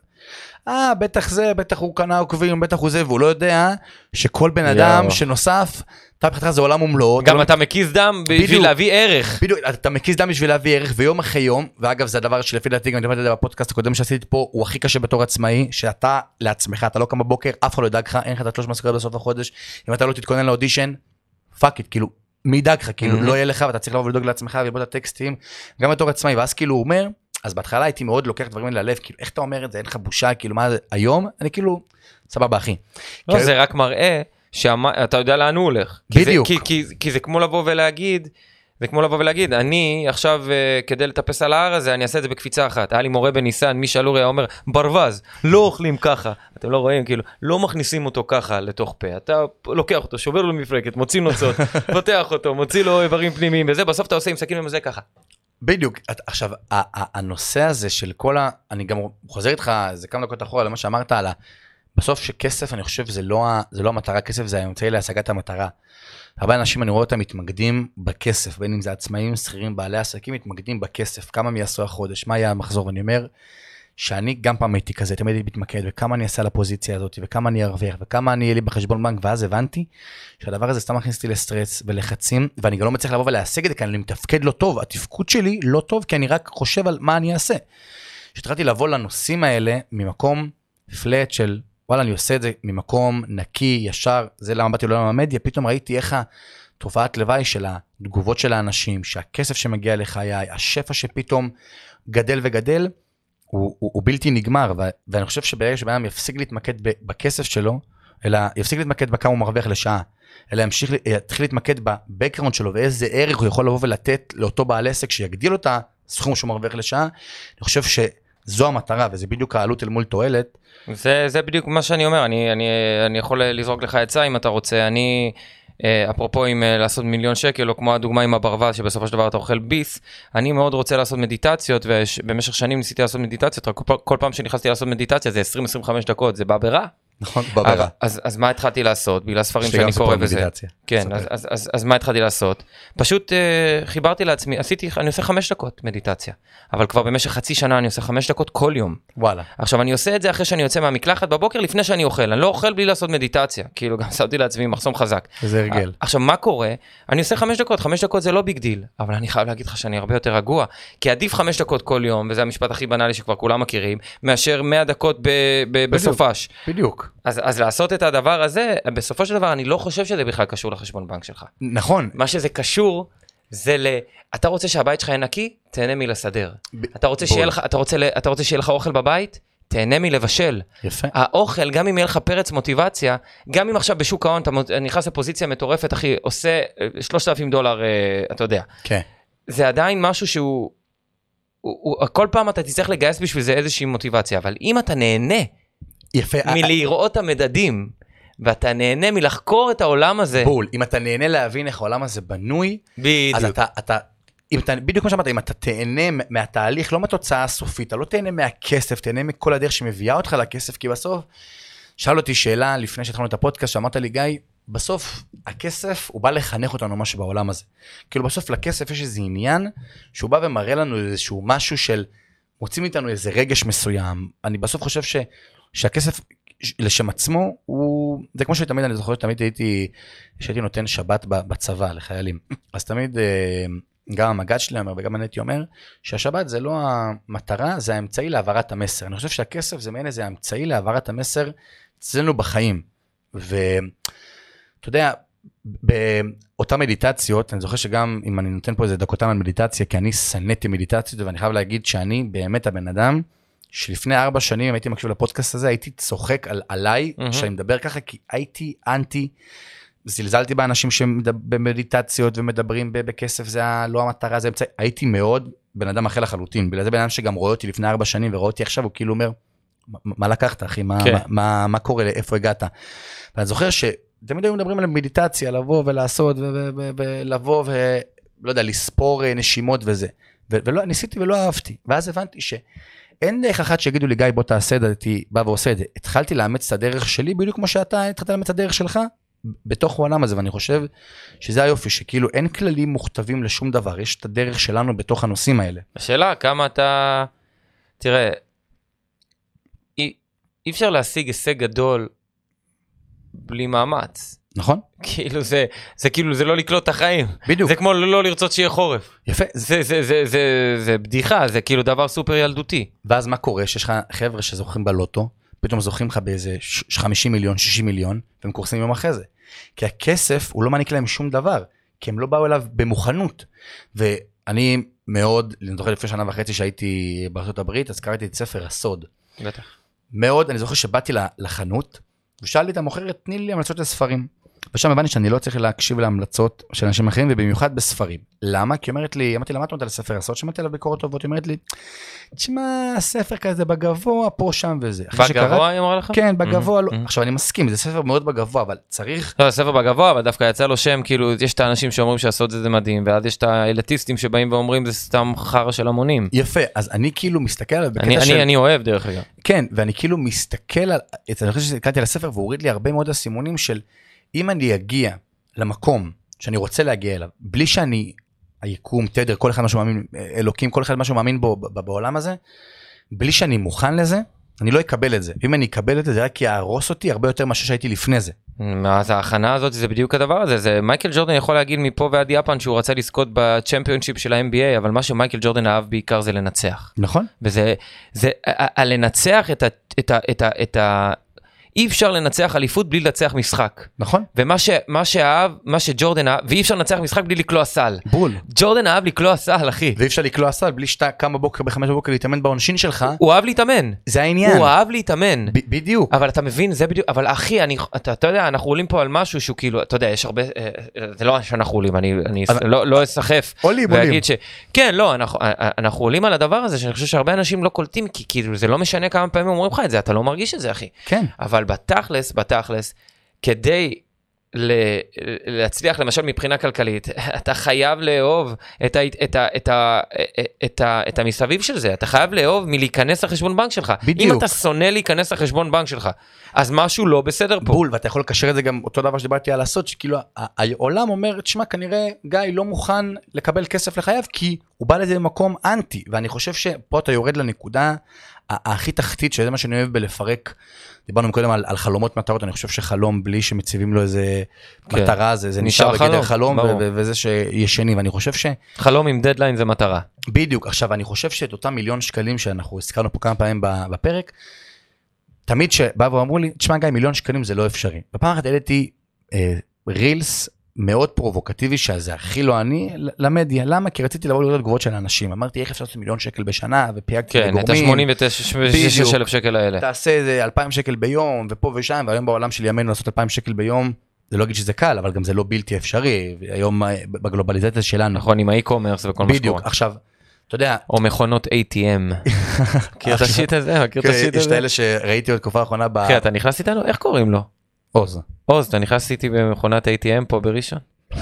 אה, בטח זה, בטח הוא קנה עוקבים, בטח הוא זה, והוא לא יודע שכל בן אדם יואו. שנוסף, אתה מבחינתך זה עולם ומלואו. גם לא- אתה מקיז דם בדיוק. בשביל להביא ערך בדיוק, אתה מקיז דם בשביל להביא ערך, ויום אחרי יום, ואגב זה הדבר שלפי דעתי, גם דיברתי על זה בפודקאסט הקודם שעשיתי פה, הוא הכי קשה בתור עצמאי, שאתה לעצמך, אתה לא קם בבוקר, אף אחד לא ידאג לך, אין לך את התלוש משכורת בסוף החודש, אם אתה לא תתכונן לאודישן, fuck it, כאילו, מי ידאג לך, כאילו, Mhm. לא יהיה לך, ואתה צריך לבוא ולדאוג לעצמך וללמוד את הטקסטים, גם בתור עצמאי, ואז כאילו הוא אומר, אז בהתחלה הייתי מאוד לוקח דברים האלה ללב, כאילו, איך אתה אומר את זה, אין לך בושה, כאילו, מה זה, היום, אני כאילו, סבבה אחי. לא, כי- זה רק מראה שאתה יודע לאן הוא הולך כי זה- בדיוק. כי- כי- כי זה כמו לבוא ולהגיד. זה כמו לבוא ולהגיד, אני עכשיו אה, כדי לטפס על ההר הזה, אני אעשה את זה בקפיצה אחת. היה לי מורה בניסן נתיב, מישה לורי היה אומר, ברווז, לא אוכלים ככה. אתם לא רואים, כאילו, לא מכניסים אותו ככה לתוך פה. אתה לוקח אותו, שובר לו מפרקת, מוציא נוצות, פותח אותו, מוציא לו איברים פנימיים וזה, בסוף אתה עושה עם סכין וזה ככה. בדיוק, עכשיו, הנושא הזה של כל ה... אני גם חוזר איתך איזה כמה דקות אחורה למה שאמרת על ה... בסוף שכסף, אני חושב, זה לא, זה לא המטרה, כסף זה האמצעי להשגת המטרה. הרבה אנשים, אני רואה אותם מתמקדים בכסף, בין אם זה עצמאים, שכירים, בעלי עסקים, מתמקדים בכסף, כמה הם יעשו החודש, מה יהיה המחזור, ואני אומר שאני גם פעם הייתי כזה, תמיד הייתי מתמקד וכמה אני אעשה על הפוזיציה הזאת וכמה אני ארוויח וכמה אני אהיה לי בחשבון בנק ואז הבנתי שהדבר הזה סתם מכניס אותי לסטרס ולחצים ואני גם לא מצליח לבוא ולהשיג את זה כי אני מתפקד לא טוב, התפקוד שלי לא טוב כי אני רק חושב על מה אני אעשה. כשהתחלתי לבוא לנושאים האלה ממקום פלט של וואלה אני עושה את זה ממקום נקי, ישר, זה למה באתי לעולם המדיה, פתאום ראיתי איך התופעת לוואי של התגובות של האנשים, שהכסף שמגיע לחיי, השפע שפתאום גדל וגדל, הוא, הוא, הוא בלתי נגמר, ו, ואני חושב שברגע שבן אדם יפסיק להתמקד בכסף שלו, אלא יפסיק להתמקד בכמה הוא מרוויח לשעה, אלא ימשיך, יתחיל להתמקד בבקראונד שלו ואיזה ערך הוא יכול לבוא ולתת לאותו בעל עסק שיגדיל אותה סכום שהוא מרוויח לשעה, אני חושב שזו המטרה וזה בדיוק העלות אל מול תועלת. זה, זה בדיוק מה שאני אומר, אני, אני, אני יכול לזרוק לך עצה אם אתה רוצה, אני... אה, אפרופו עם אה, לעשות מיליון שקל, או כמו הדוגמה עם הברווז, שבסופו של דבר אתה אוכל ביס, אני מאוד רוצה לעשות מדיטציות, ובמשך שנים ניסיתי לעשות מדיטציות, רק כל פעם שנכנסתי לעשות מדיטציה זה 20-25 דקות, זה בא ברע. נכון, בברא. אז, אז מה התחלתי לעשות? בגלל ספרים שאני קורא בזה. כן, אז, אז, אז, אז מה התחלתי לעשות? פשוט uh, חיברתי לעצמי, עשיתי, אני עושה חמש דקות מדיטציה, אבל כבר במשך חצי שנה אני עושה חמש דקות כל יום. וואלה. עכשיו אני עושה את זה אחרי שאני יוצא מהמקלחת בבוקר לפני שאני אוכל, אני לא אוכל בלי לעשות מדיטציה, כאילו גם שמתי לעצמי מחסום חזק. זה הרגל. עכשיו מה קורה? אני עושה חמש דקות, חמש דקות זה לא big deal, אבל אני חייב להגיד לך שאני הרבה יותר רגוע, כי עדיף חמש דקות כל יום, וזה המשפט הכי בנאלי שכבר כולם מכירים, מאשר 100 דקות בסופש. בדיוק. אז, אז לעשות את הדבר הזה, בסופו של דבר אני לא חושב שזה בכלל קשור לחשבון בנק שלך. נכון. מה שזה קשור זה ל... אתה רוצה שהבית שלך יהיה נקי? תהנה מלסדר. ב... אתה, רוצה שיהיה לך, אתה, רוצה, אתה רוצה שיהיה לך אוכל בבית? תהנה מלבשל. יפה. האוכל, גם אם יהיה לך פרץ מוטיבציה, גם אם עכשיו בשוק ההון אתה נכנס לפוזיציה מטורפת, אחי, עושה 3,000 אה, דולר, אה, אתה יודע. כן. זה עדיין משהו שהוא... הוא, הוא, כל פעם אתה תצטרך לגייס בשביל זה איזושהי מוטיבציה, אבל אם אתה נהנה יפה. מלראות את המדדים, ואתה נהנה מלחקור את העולם הזה. בול, אם אתה נהנה להבין איך העולם הזה בנוי, בדיוק. אז אתה, אתה, אם אתה, בדיוק כמו שאמרת, אם אתה תהנה מהתהליך, לא מהתוצאה הסופית, אתה לא תהנה מהכסף, תהנה מכל הדרך שמביאה אותך לכסף, כי בסוף, שאל אותי שאלה לפני שהתחלנו את הפודקאסט, שאמרת לי, גיא, בסוף הכסף הוא בא לחנך אותנו משהו בעולם הזה. כאילו בסוף לכסף יש איזה עניין שהוא בא ומראה לנו איזשהו משהו של מוצאים איתנו איזה רגש מסוים. אני בסוף חושב ש, שהכסף לשם עצמו הוא זה כמו שתמיד אני זוכר שתמיד הייתי שהייתי נותן שבת בצבא לחיילים אז תמיד אה, גם המג"ד שלי אומר וגם אני הייתי אומר שהשבת זה לא המטרה זה האמצעי להעברת המסר אני חושב שהכסף זה מעין איזה אמצעי להעברת המסר אצלנו בחיים ואתה יודע באותן מדיטציות אני זוכר שגם אם אני נותן פה איזה דקותיים על מדיטציה כי אני שנאתי מדיטציות ואני חייב להגיד שאני באמת הבן אדם. שלפני ארבע שנים, אם הייתי מקשיב לפודקאסט הזה, הייתי צוחק על, עליי, mm-hmm. שאני מדבר ככה, כי הייתי אנטי, זלזלתי באנשים שבמדיטציות ומדברים בכסף, זה לא המטרה, זה אמצעי, הייתי מאוד בן אדם אחר לחלוטין. בגלל זה בן אדם שגם רואה אותי לפני ארבע שנים ורואה אותי עכשיו, הוא כאילו אומר, מה לקחת אחי, מה, כן. מה, מה, מה קורה, איפה הגעת? ואני זוכר שתמיד היו מדברים על מדיטציה, לבוא ולעשות, ולבוא ולא יודע, לספור אה, נשימות וזה. ולא, ניסיתי ולא אהבתי. ואז הבנתי ש... אין דרך אחת שיגידו לי, גיא, בוא תעשה את זה, הייתי בא ועושה את זה. התחלתי לאמץ את הדרך שלי בדיוק כמו שאתה התחלת לאמץ את הדרך שלך, בתוך העולם הזה, ואני חושב שזה היופי, שכאילו אין כללים מוכתבים לשום דבר, יש את הדרך שלנו בתוך הנושאים האלה. השאלה, כמה אתה... תראה, אי, אי אפשר להשיג הישג גדול בלי מאמץ. נכון. כאילו זה, זה כאילו זה לא לקלוט את החיים. בדיוק. זה כמו לא לרצות שיהיה חורף. יפה. זה, זה, זה, זה, זה בדיחה, זה כאילו דבר סופר ילדותי. ואז מה קורה? שיש לך חבר'ה שזוכים בלוטו, פתאום זוכים לך באיזה 50 מיליון, 60 מיליון, והם קורסים יום אחרי זה. כי הכסף, הוא לא מעניק להם שום דבר, כי הם לא באו אליו במוכנות. ואני מאוד, אני זוכר לפני שנה וחצי שהייתי בארצות הברית, אז קראתי את ספר הסוד. בטח. מאוד, אני זוכר שבאתי לחנות, ושאלתי את המוכרת, תני לי המלצות לספרים. ושם הבנתי שאני לא צריך להקשיב להמלצות של אנשים אחרים, ובמיוחד בספרים. למה? כי אומרת לי, אמרתי לה, מה את אומרת על הספר הסוד? שמעתי עליו ביקורת טובות, היא אומרת לי, תשמע, הספר כזה בגבוה, פה, שם וזה. בגבוה היא אמרה לך? כן, בגבוה, לא. עכשיו אני מסכים, זה ספר מאוד בגבוה, אבל צריך... לא, ספר בגבוה, אבל דווקא יצא לו שם, כאילו, יש את האנשים שאומרים שהסוד זה מדהים, ואז יש את האלטיסטים שבאים ואומרים זה סתם חרא של המונים. יפה, אז אני כאילו מסתכל עליו בקטע של... אני אוהב דרך אגב. כן, ואני כאילו מסתכל על... אני חושב שהסתכלתי על הספר והוא הוריד לי הרבה מאוד אסימונים של אם אני אגיע למקום שאני רוצה להגיע אליו, בלי שאני, היקום, תדר, כל אחד מה שהוא מאמין, אלוקים, כל אחד מה שהוא מאמין בו בעולם הזה, בלי שאני מוכן לזה, אני לא אקבל את זה. אם אני אקבל את זה, זה רק יהרוס אותי הרבה יותר מאשר שהייתי לפני זה. אז ההכנה הזאת זה בדיוק הדבר הזה, זה מייקל ג'ורדן יכול להגיד מפה ועד יפן שהוא רצה לזכות בצ'מפיונשיפ של ה-NBA, אבל מה שמייקל ג'ורדן אהב בעיקר זה לנצח. נכון. וזה, זה, הלנצח את ה... את ה, את ה, את ה אי אפשר לנצח אליפות בלי לנצח משחק. נכון. ומה ש, מה שאהב, מה שג'ורדן אהב, ואי אפשר לנצח משחק בלי לקלוע סל. בול. ג'ורדן אהב לקלוע סל, אחי. ואי אפשר לקלוע סל בלי שאתה קם בבוקר בחמש בבוקר להתאמן בעונשין שלך. הוא אהב להתאמן. זה העניין. הוא אהב להתאמן. ב- בדיוק. אבל אתה מבין, זה בדיוק, אבל אחי, אני, אתה, אתה יודע, אנחנו עולים פה על משהו שהוא כאילו, אתה יודע, יש הרבה, אה, זה לא שאנחנו עולים, אני, אני אבל- לא, לא אסחף. עולים, עולים. ש... כן, לא, אנחנו, אנחנו עולים על הדבר הזה, שאני חושב שהרבה אנשים לא קולטים, כי כאילו זה לא משנה כמה פעמים אומרים לך את זה, אתה לא מרגיש את זה, אחי. כן. אבל בתכלס, בתכלס, כדי ל- להצליח למשל מבחינה כלכלית, אתה חייב לאהוב את, ה, את, ה, את, ה, את, ה, את המסביב של זה, אתה חייב לאהוב מלהיכנס לחשבון בנק שלך. בדיוק. אם אתה שונא להיכנס לחשבון בנק שלך, אז משהו לא בסדר פה. בול, ואתה יכול לקשר את זה גם אותו דבר שדיברתי על לעשות, שכאילו העולם אומר, תשמע, כנראה גיא לא מוכן לקבל כסף לחייו, כי הוא בא לזה במקום אנטי, ואני חושב שפה אתה יורד לנקודה הכי תחתית, שזה מה שאני אוהב בלפרק. דיברנו קודם על, על חלומות מטרות, אני חושב שחלום בלי שמציבים לו איזה כן. מטרה, זה, זה נשאר נשאר בגדר חלום, חלום, ו-. ו- וזה שישנים, ואני חושב ש... חלום עם דדליין זה מטרה. בדיוק, עכשיו אני חושב שאת אותם מיליון שקלים שאנחנו הזכרנו פה כמה פעמים בפרק, תמיד שבאו ואמרו לי, תשמע גיא, מיליון שקלים זה לא אפשרי. בפעם אחת העליתי אה, רילס מאוד פרובוקטיבי, שזה הכי לא אני, למדיה. למה? כי רציתי לבוא לראות תגובות של אנשים. אמרתי, איך אפשר לעשות מיליון שקל בשנה, ופייגתי כן, את לגורמים. ה-89 אלף שקל האלה. תעשה איזה 2,000 שקל ביום, ופה ושם, והיום בעולם של ימינו לעשות 2,000 שקל ביום, זה לא אגיד שזה קל, אבל גם זה לא בלתי אפשרי. היום אה, בגלובליזציה שלנו. נכון, עם האי-קומרס וכל מה בדיוק. שקורה. עכשיו, אתה יודע, או מכונות ATM. מכיר את השיט הזה? מכיר את כן, השיט יש את הזה? האלה שראיתי בתקופה האחרונה ב... אחי, אתה נכנס איתנו? איך קוראים לו? עוז. עוז, אתה נכנס איתי במכונת ATM פה בראשון?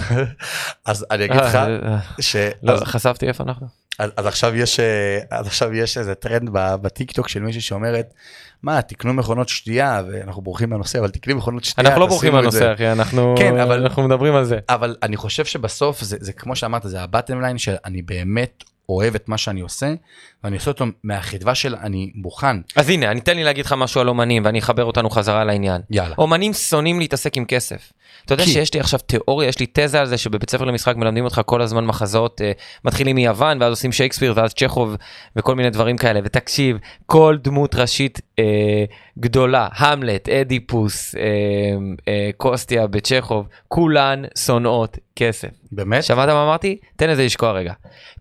אז אני אגיד לך אה, אה, ש... לא, חשפתי איפה אנחנו. אז אז עכשיו יש אה, אז עכשיו יש איזה טרנד ב- בטיקטוק של מישהי שאומרת, מה, תקנו מכונות שתייה, ואנחנו בורחים מהנושא, אבל תקני מכונות שתייה, אנחנו לא בורחים. מהנושא, אחי, אנחנו כן, אבל- אנחנו מדברים על זה. אבל אני חושב שבסוף זה, זה כמו שאמרת, זה ה bottom line שאני באמת אוהב את מה שאני עושה, ואני עושה אותו מהחדווה של אני מוכן. אז הנה, אני תן לי להגיד לך משהו על אומנים, ואני אחבר אותנו חזרה לעניין. יאללה. אומנים שונאים להתעסק עם כסף. אתה יודע כי- שיש לי עכשיו תיאוריה, יש לי תזה על זה שבבית ספר למשחק מלמדים אותך כל הזמן מחזות, אה, מתחילים מיוון ואז עושים שייקספיר ואז צ'כוב וכל מיני דברים כאלה. ותקשיב, כל דמות ראשית אה, גדולה, המלט, אדיפוס, אה, אה, קוסטיה בצ'כוב, כולן שונאות כסף. באמת? שמעת מה אמרתי? תן לזה לשקוע רגע.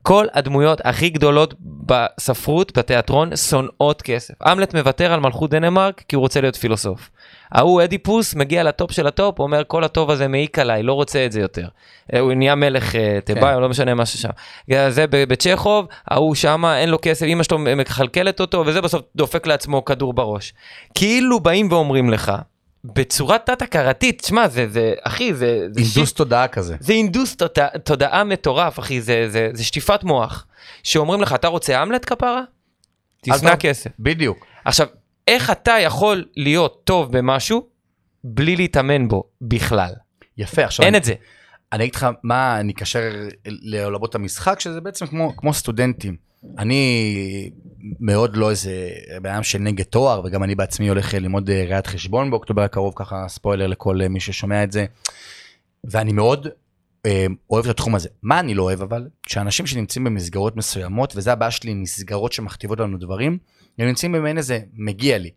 כל הדמויות הכי גדולות בספרות, בתיאטרון, שונאות כסף. המלט מוותר על מלכות דנמרק כי הוא רוצה להיות פילוסוף. ההוא אדיפוס מגיע ל top של ה top, אומר כל הטוב הזה מעיק עליי, לא רוצה את זה יותר. אה, הוא נהיה מלך אה, תיבאי, כן. לא משנה מה ששם. אה, זה בצ'כוב, ההוא שמה, אין לו כסף, אמא שלו מכלכלת אותו, וזה בסוף דופק לעצמו כדור בראש. כאילו באים ואומרים לך, בצורה תת-הכרתית, תשמע, זה, זה, אחי, זה... זה הינדוס תודעה כזה. זה הינדוס תודעה, תודעה מטורף, אחי, זה, זה, זה שטיפת מוח. שאומרים לך, אתה רוצה המלט כפרה? תשנא כסף. בדיוק. עכשיו, איך אתה יכול להיות טוב במשהו בלי להתאמן בו בכלל? יפה, עכשיו... אין אני- את זה. אני אגיד לך מה אני אקשר לעולמות המשחק, שזה בעצם כמו, כמו סטודנטים. אני מאוד לא איזה בן אדם של נגד תואר, וגם אני בעצמי הולך ללמוד אה, ראיית חשבון באוקטובר הקרוב, ככה ספוילר לכל אה, מי ששומע את זה. ואני מאוד אה, אוהב את התחום הזה. מה אני לא אוהב אבל? שאנשים שנמצאים במסגרות מסוימות, וזה הבעיה שלי עם מסגרות שמכתיבות לנו דברים, הם נמצאים במעין איזה מגיע לי.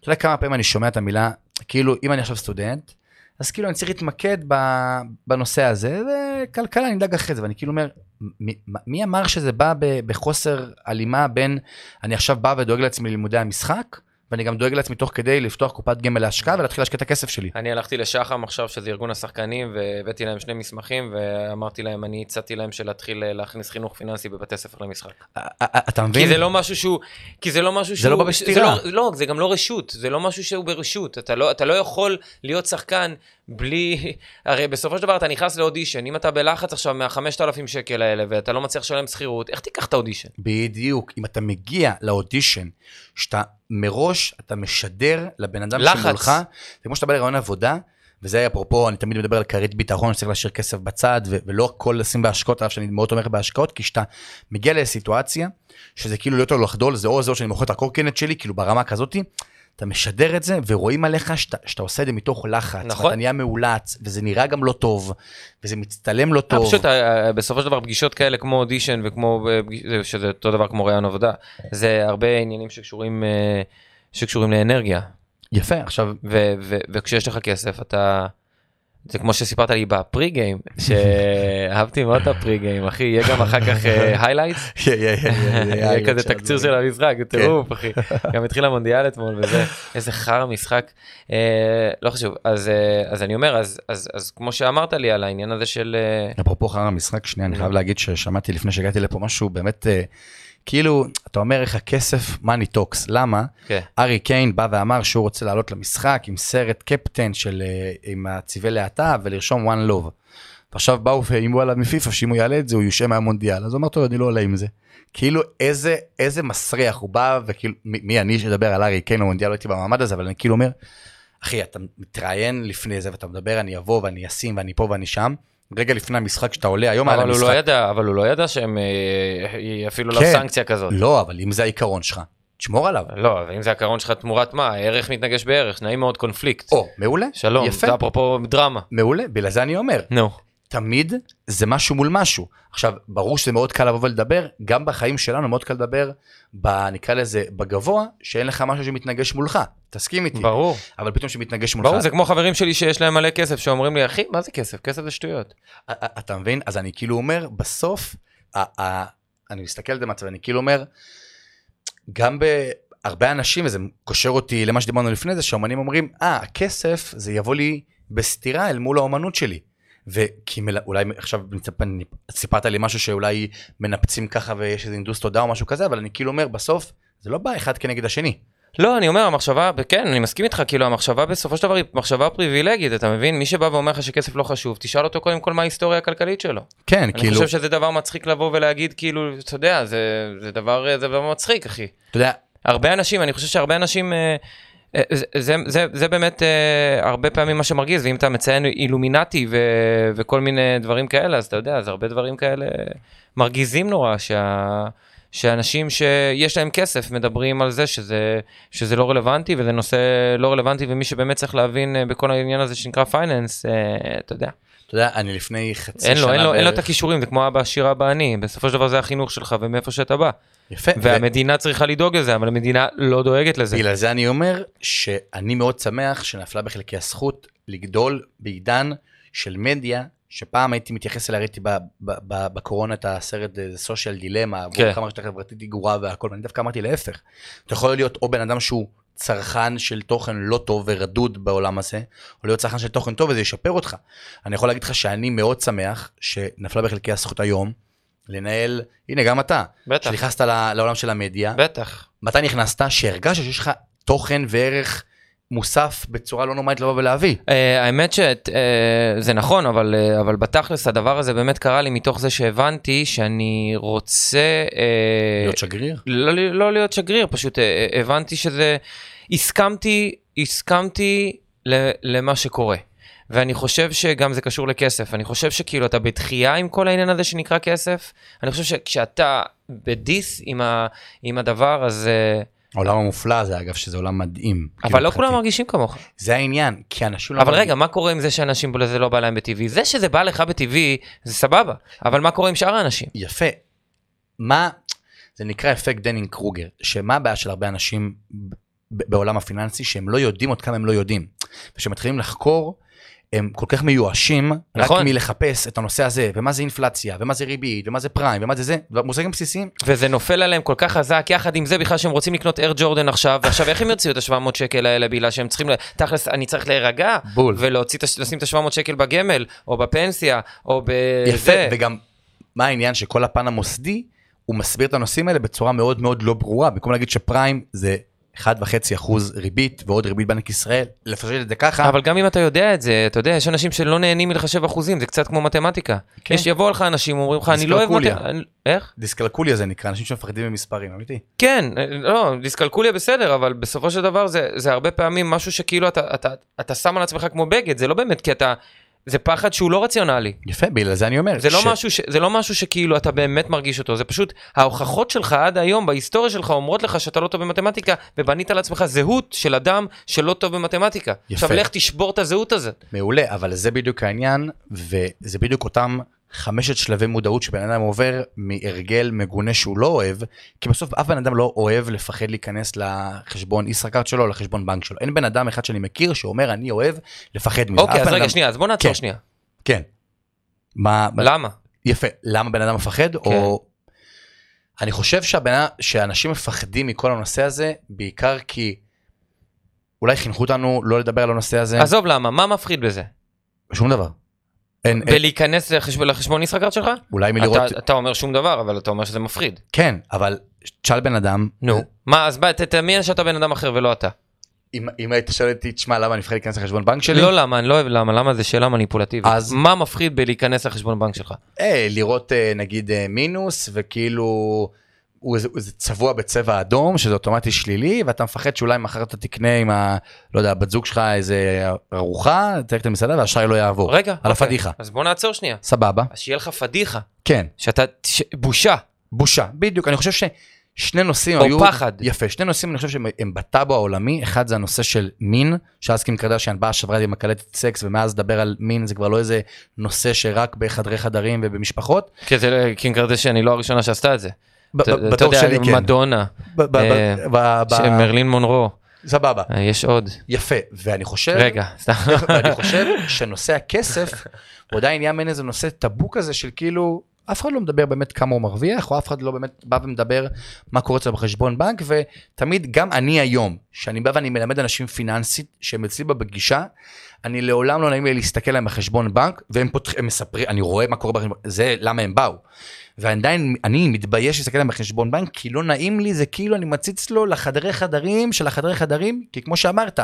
אתה יודע כמה פעמים אני שומע את המילה, כאילו אם אני עכשיו סטודנט, אז כאילו אני צריך להתמקד בנושא הזה, וכלכלה אני אדאג אחרי זה, ואני כאילו אומר, מי, אמר שזה בא בחוסר הלימה בין אני עכשיו בא ודואג לעצמי ללימודי המשחק, ואני גם דואג לעצמי תוך כדי לפתוח קופת גמל להשקעה ולהתחיל להשקיע את הכסף שלי. אני הלכתי לשח"ם עכשיו, שזה ארגון השחקנים, והבאתי להם שני מסמכים, ואמרתי להם, אני הצעתי להם שלהתחיל אה, להכניס חינוך פיננסי בבתי ספר למשחק. אתה מבין? כי זה לא משהו שהוא, כי זה לא משהו זה שהוא, לא בא בסתירה. זה לא, לא, זה גם לא רשות, זה לא משהו שהוא ברשות, אתה לא, אתה לא יכול להיות שחקן בלי, הרי בסופו של דבר אתה נכנס לאודישן, אם אתה בלחץ עכשיו מה-5,000 שקל האלה ואתה לא מצליח לשלם שכירות, איך תיקח את האודישן? בדיוק, אם אתה מגיע לאודישן, שאתה מראש, אתה משדר לבן אדם לחץ. שמולך, זה כמו שאתה בא לרעיון עבודה, וזה אפרופו, אני תמיד מדבר על כרית ביטחון, שצריך להשאיר כסף בצד, ו- ולא הכל לשים בהשקעות, אף שאני מאוד תומך בהשקעות, כי כשאתה מגיע לסיטואציה, שזה כאילו להיות או לחדול, זה או זה או שאני מוכר את הקורקינט שלי, כאילו ברמה כזאתי, אתה משדר את זה, ורואים עליך שאתה, שאתה עושה את זה מתוך לחץ, נכון. ואתה נהיה מאולץ, וזה נראה גם לא טוב, וזה מצטלם לא אה, טוב. פשוט אה, בסופו של דבר פגישות כאלה כמו אודישן וכמו, אה, שזה אותו דבר כמו ראיון עבודה, זה הרבה עניינים שקשורים, אה, שקשורים לאנרגיה, יפה, עכשיו, וכשיש לך כסף אתה, זה כמו שסיפרת לי ב pre-game, שאהבתי מאוד את ה pre-game, אחי, יהיה גם אחר כך highlights, יהיה כזה תקציר של המשחק, כן. טירוף אחי, גם התחיל המונדיאל אתמול וזה, איזה חרא משחק, אה, לא חשוב, אז אה, אז אני אומר, אז- אז אז כמו שאמרת לי על העניין הזה של... אה, אפרופו חרא המשחק, שנייה, אני. חייב להגיד ששמעתי לפני שהגעתי לפה משהו באמת, אה, כאילו, אתה אומר איך הכסף money talks, למה? כן. הארי קיין בא ואמר שהוא רוצה לעלות למשחק עם סרט קפטן של, אה, עם הצבעי להט"ב ולרשום one love. ועכשיו באו ואיימו עליו מפיפ"א שאם הוא יעלה את זה הוא יושעה מהמונדיאל, אז הוא אמר טוב אני לא עולה עם זה. כאילו איזה איזה מסריח הוא בא וכאילו מי, מי אני שאדבר על ארי קיין במונדיאל לא הייתי במעמד הזה אבל אני כאילו אומר אחי אתה מתראיין לפני זה ואתה מדבר אני אבוא ואני אשים ואני פה ואני שם רגע לפני המשחק שאתה עולה היום על אבל הוא המשחק. לא ידע, אבל הוא לא ידע שהם אה, יפעילו לו כן. סנקציה כזאת. לא אבל אם זה העיקרון שלך תשמור עליו. לא, ואם זה הקרון שלך תמורת מה, ערך מתנגש בערך, נעים מאוד קונפליקט. או מעולה שלום, יפה זה אפרופו דרמה. מעולה בגלל זה אני אומר נו. תמיד זה משהו מול משהו. עכשיו, ברור שזה מאוד קל לבוא ולדבר, גם בחיים שלנו מאוד קל לדבר, ב, נקרא לזה, בגבוה, שאין לך משהו שמתנגש מולך. תסכים איתי. ברור, אבל פתאום שמתנגש מולך. ברור, זה כמו חברים שלי שיש להם מלא כסף, שאומרים לי, אחי, מה זה כסף? כסף זה שטויות. אתה מבין? אז אני כאילו אומר, בסוף, אני מסתכל על זה מהצד, אני כאילו אומר, גם בהרבה אנשים, וזה קושר אותי למה שדיברנו לפני זה, שאומנים אומרים, אה, הכסף, זה יבוא לי בסתירה אל מול האומנות שלי. וכי מל... אולי עכשיו אני- סיפרת לי משהו שאולי מנפצים ככה ויש איזה אינדוס תודה או משהו כזה, אבל אני כאילו אומר, בסוף, זה לא בא אחד כנגד השני. לא, אני אומר, המחשבה, כן, אני מסכים איתך, כאילו, המחשבה בסופו של דבר היא מחשבה פריבילגית, אתה מבין? מי שבא ואומר לך שכסף לא חשוב, תשאל אותו קודם כל מה ההיסטוריה הכלכלית שלו. כן, אני כאילו, חושב שזה דבר מצחיק לבוא ולהגיד, כאילו, אתה יודע, זה זה דבר זה דבר מצחיק, אחי. אתה יודע, הרבה אנשים, אני חושב שהרבה אנשים, אה, זה, זה, זה, זה באמת אה, הרבה פעמים מה שמרגיז, ואם אתה מציין אילומינטי ו, וכל מיני דברים כאלה, אז אתה יודע, אז הרבה דברים כאלה מרגיזים נורא, שה, שאנשים שיש להם כסף מדברים על זה שזה, שזה לא רלוונטי, וזה נושא לא רלוונטי, ומי שבאמת צריך להבין אה, בכל העניין הזה שנקרא פייננס, אתה יודע, אתה יודע, אני לפני חצי אין שנה לו, אין לו, אין לו את הכישורים, זה כמו אבא עשיר אבא עני, בסופו של דבר זה החינוך שלך ומאיפה שאתה בא. יפה. ו- והמדינה צריכה לדאוג לזה, אבל המדינה לא דואגת לזה. בגלל זה אני אומר שאני מאוד שמח שנפלה בחלקי הזכות לגדול בעידן של מדיה, שפעם הייתי מתייחס אליה, ראיתי בקורונה את הסרט סושיאל דילמה, כן. כמה רשת חברתית היא גרועה והכל, ואני דווקא אמרתי להפך. אתה יכול להיות או בן אדם שהוא צרכן של תוכן לא טוב ורדוד בעולם הזה, או להיות צרכן של תוכן טוב וזה ישפר אותך. אני יכול להגיד לך שאני מאוד שמח שנפלה בחלקי הזכות היום לנהל, הנה גם אתה, בטח, שנכנסת לעולם של המדיה, בטח. מתי נכנסת שהרגשת שיש לך תוכן וערך מוסף בצורה לא נורמלית לבוא ולהביא. Uh, האמת שזה נכון, אבל, uh, אבל בתכלס הדבר הזה באמת קרה לי מתוך זה שהבנתי שאני רוצה... Uh, להיות שגריר. לא, לא להיות שגריר, פשוט uh, הבנתי שזה... הסכמתי, הסכמתי ל, למה שקורה. ואני חושב שגם זה קשור לכסף. אני חושב שכאילו אתה בתחייה עם כל העניין הזה שנקרא כסף. אני חושב שכשאתה בדיס עם, ה, עם הדבר, אז... Uh, העולם המופלא הזה אגב שזה עולם מדהים. אבל כאילו, לא כולם. מרגישים כמוך. זה העניין כי אנשים לא אבל מרגישים- רגע, מה קורה עם זה שאנשים זה לא בא להם בטבעי? זה שזה בא לך בטבעי, זה סבבה. אבל מה קורה עם שאר האנשים? יפה. מה זה נקרא אפקט דאנינג קרוגר שמה הבעיה של הרבה אנשים בעולם הפיננסי שהם לא יודעים עוד כמה הם לא יודעים. וכשמתחילים לחקור הם כל כך מיואשים נכון. רק מלחפש את הנושא הזה ומה זה אינפלציה ומה זה ריבית ומה זה פריים ומה זה זה מושגים בסיסיים וזה נופל עליהם כל כך חזק, יחד עם זה בכלל שהם רוצים לקנות אר ג'ורדן עכשיו, ועכשיו איך הם יוציאו את ה-700 שקל האלה בגלל שהם צריכים, תכלס, אני צריך להירגע, בול. ולהוציא, את הש- לשים את ה-700 שקל בגמל, או בפנסיה, או יפה, בזה. וגם מה העניין שכל הפן המוסדי, הוא מסביר את הנושאים האלה בצורה מאוד מאוד לא ברורה, במקום להגיד שפריים זה 1.5% ריבית ועוד ריבית בנק ישראל, לפשט את זה ככה, אבל גם אם אתה יודע את זה, אתה יודע, יש אנשים שלא נהנים מלחשב אחוזים, זה קצת כמו מתמטיקה. כן. יש, יבואו לך אנשים, אומרים לך, אני לא אוהב דיסקלקוליה. מתמטיקה. איך? דיסקלקוליה זה נקרא, אנשים שמפחדים ממספרים, אמיתי. כן, לא, דיסקלקוליה בסדר, אבל בסופו של דבר זה, זה הרבה פעמים משהו שכאילו אתה, אתה, אתה שם על עצמך כמו בגד, זה לא באמת כי אתה, זה פחד שהוא לא רציונלי. יפה, בגלל זה אני אומר. זה לא, ש- משהו ש, זה לא משהו שכאילו אתה באמת מרגיש אותו, זה פשוט ההוכחות שלך עד היום בהיסטוריה שלך אומרות לך שאתה לא טוב במתמטיקה, ובנית לעצמך זהות של אדם שלא טוב במתמטיקה. יפה. עכשיו לך תשבור את הזהות הזאת. מעולה, אבל זה בדיוק העניין, וזה בדיוק אותם חמשת שלבי מודעות שבן אדם עובר מהרגל מגונה שהוא לא אוהב, כי בסוף אף בן אדם לא אוהב לפחד להיכנס לחשבון ישראכרט שלו, או לחשבון בנק שלו. אין בן אדם אחד שאני מכיר שאומר אני אוהב לפחד מזה. אוקיי, אז רגע, אדם- שנייה, אז בוא נעצור כן. שנייה. כן. מה, למה? יפה, למה בן אדם מפחד? כן. או... אני חושב שהבן... שאנשים מפחדים מכל הנושא הזה, בעיקר כי אולי חינכו אותנו לא לדבר על הנושא הזה, עזוב למה, מה מפחיד בזה? שום דבר. אין, אין, בלהיכנס לחשבון, ישראכרט שלך? אולי מלראות, אתה, אתה אומר שום דבר, אבל אתה אומר שזה מפחיד. כן, אבל תשאל בן אדם, נו. מה, אז תדמיין שאתה בן אדם אחר ולא אתה. אם, אם היית שואל אותי, תשמע, למה אני מפחד להיכנס לחשבון בנק שלי? לא למה, אני לא אוהב למה, למה זה שאלה מניפולטיבית. אז- מה מפחיד בלהיכנס לחשבון בנק שלך? אה, לראות אה, נגיד אה, מינוס, וכאילו הוא איזה- צבוע בצבע אדום, שזה אוטומטי שלילי, ואתה מפחד שאולי מחר אתה תקנה עם ה... לא יודע, בת זוג שלך איזה ארוחה, תלך את המסעדה והאשראי לא יעבור. רגע, על אוקיי. הפדיחה. אז בוא נעצור שנייה. סבבה. אז שיהיה לך פדיחה, כן, שאתה, ש... בושה. בושה. בדיוק, אני חושב ששני נושאים או היו... פחד. יפה, שני נושאים אני חושב שהם הם בטאבו העולמי, אחד זה הנושא של מין, שאז קים קרדשיאן באה שברה לי מקלטת סקס, ומאז לדבר על מין זה כבר לא איזה נושא שרק בחדרי חדרים ובמשפחות. זה קים קרדשיאן היא לא הראשונה שעשתה את זה. אתה- בתור יודע, שלי כן. מדונה, אה, מרילין מונרו, סבבה, אה, יש עוד. יפה, ואני חושב, רגע, סתם. ואני חושב שנושא הכסף, הוא עדיין נהיה מעין איזה נושא טאבו כזה של כאילו, אף אחד לא מדבר באמת כמה הוא מרוויח, או אף אחד לא באמת בא ומדבר מה קורה אצלו בחשבון בנק, ותמיד, גם אני היום, שאני בא ואני מלמד אנשים פיננסית, שהם אצלי בפגישה, אני לעולם לא נעים לי להסתכל עליהם בחשבון בנק, והם פותחים, הם מספרים, אני רואה מה קורה בחשבון, זה למה הם באו. ועדיין אני מתבייש להסתכל עליהם בחשבון בנק, כי לא נעים לי, זה כאילו אני מציץ לו לחדרי חדרים של החדרי חדרים, כי כמו שאמרת,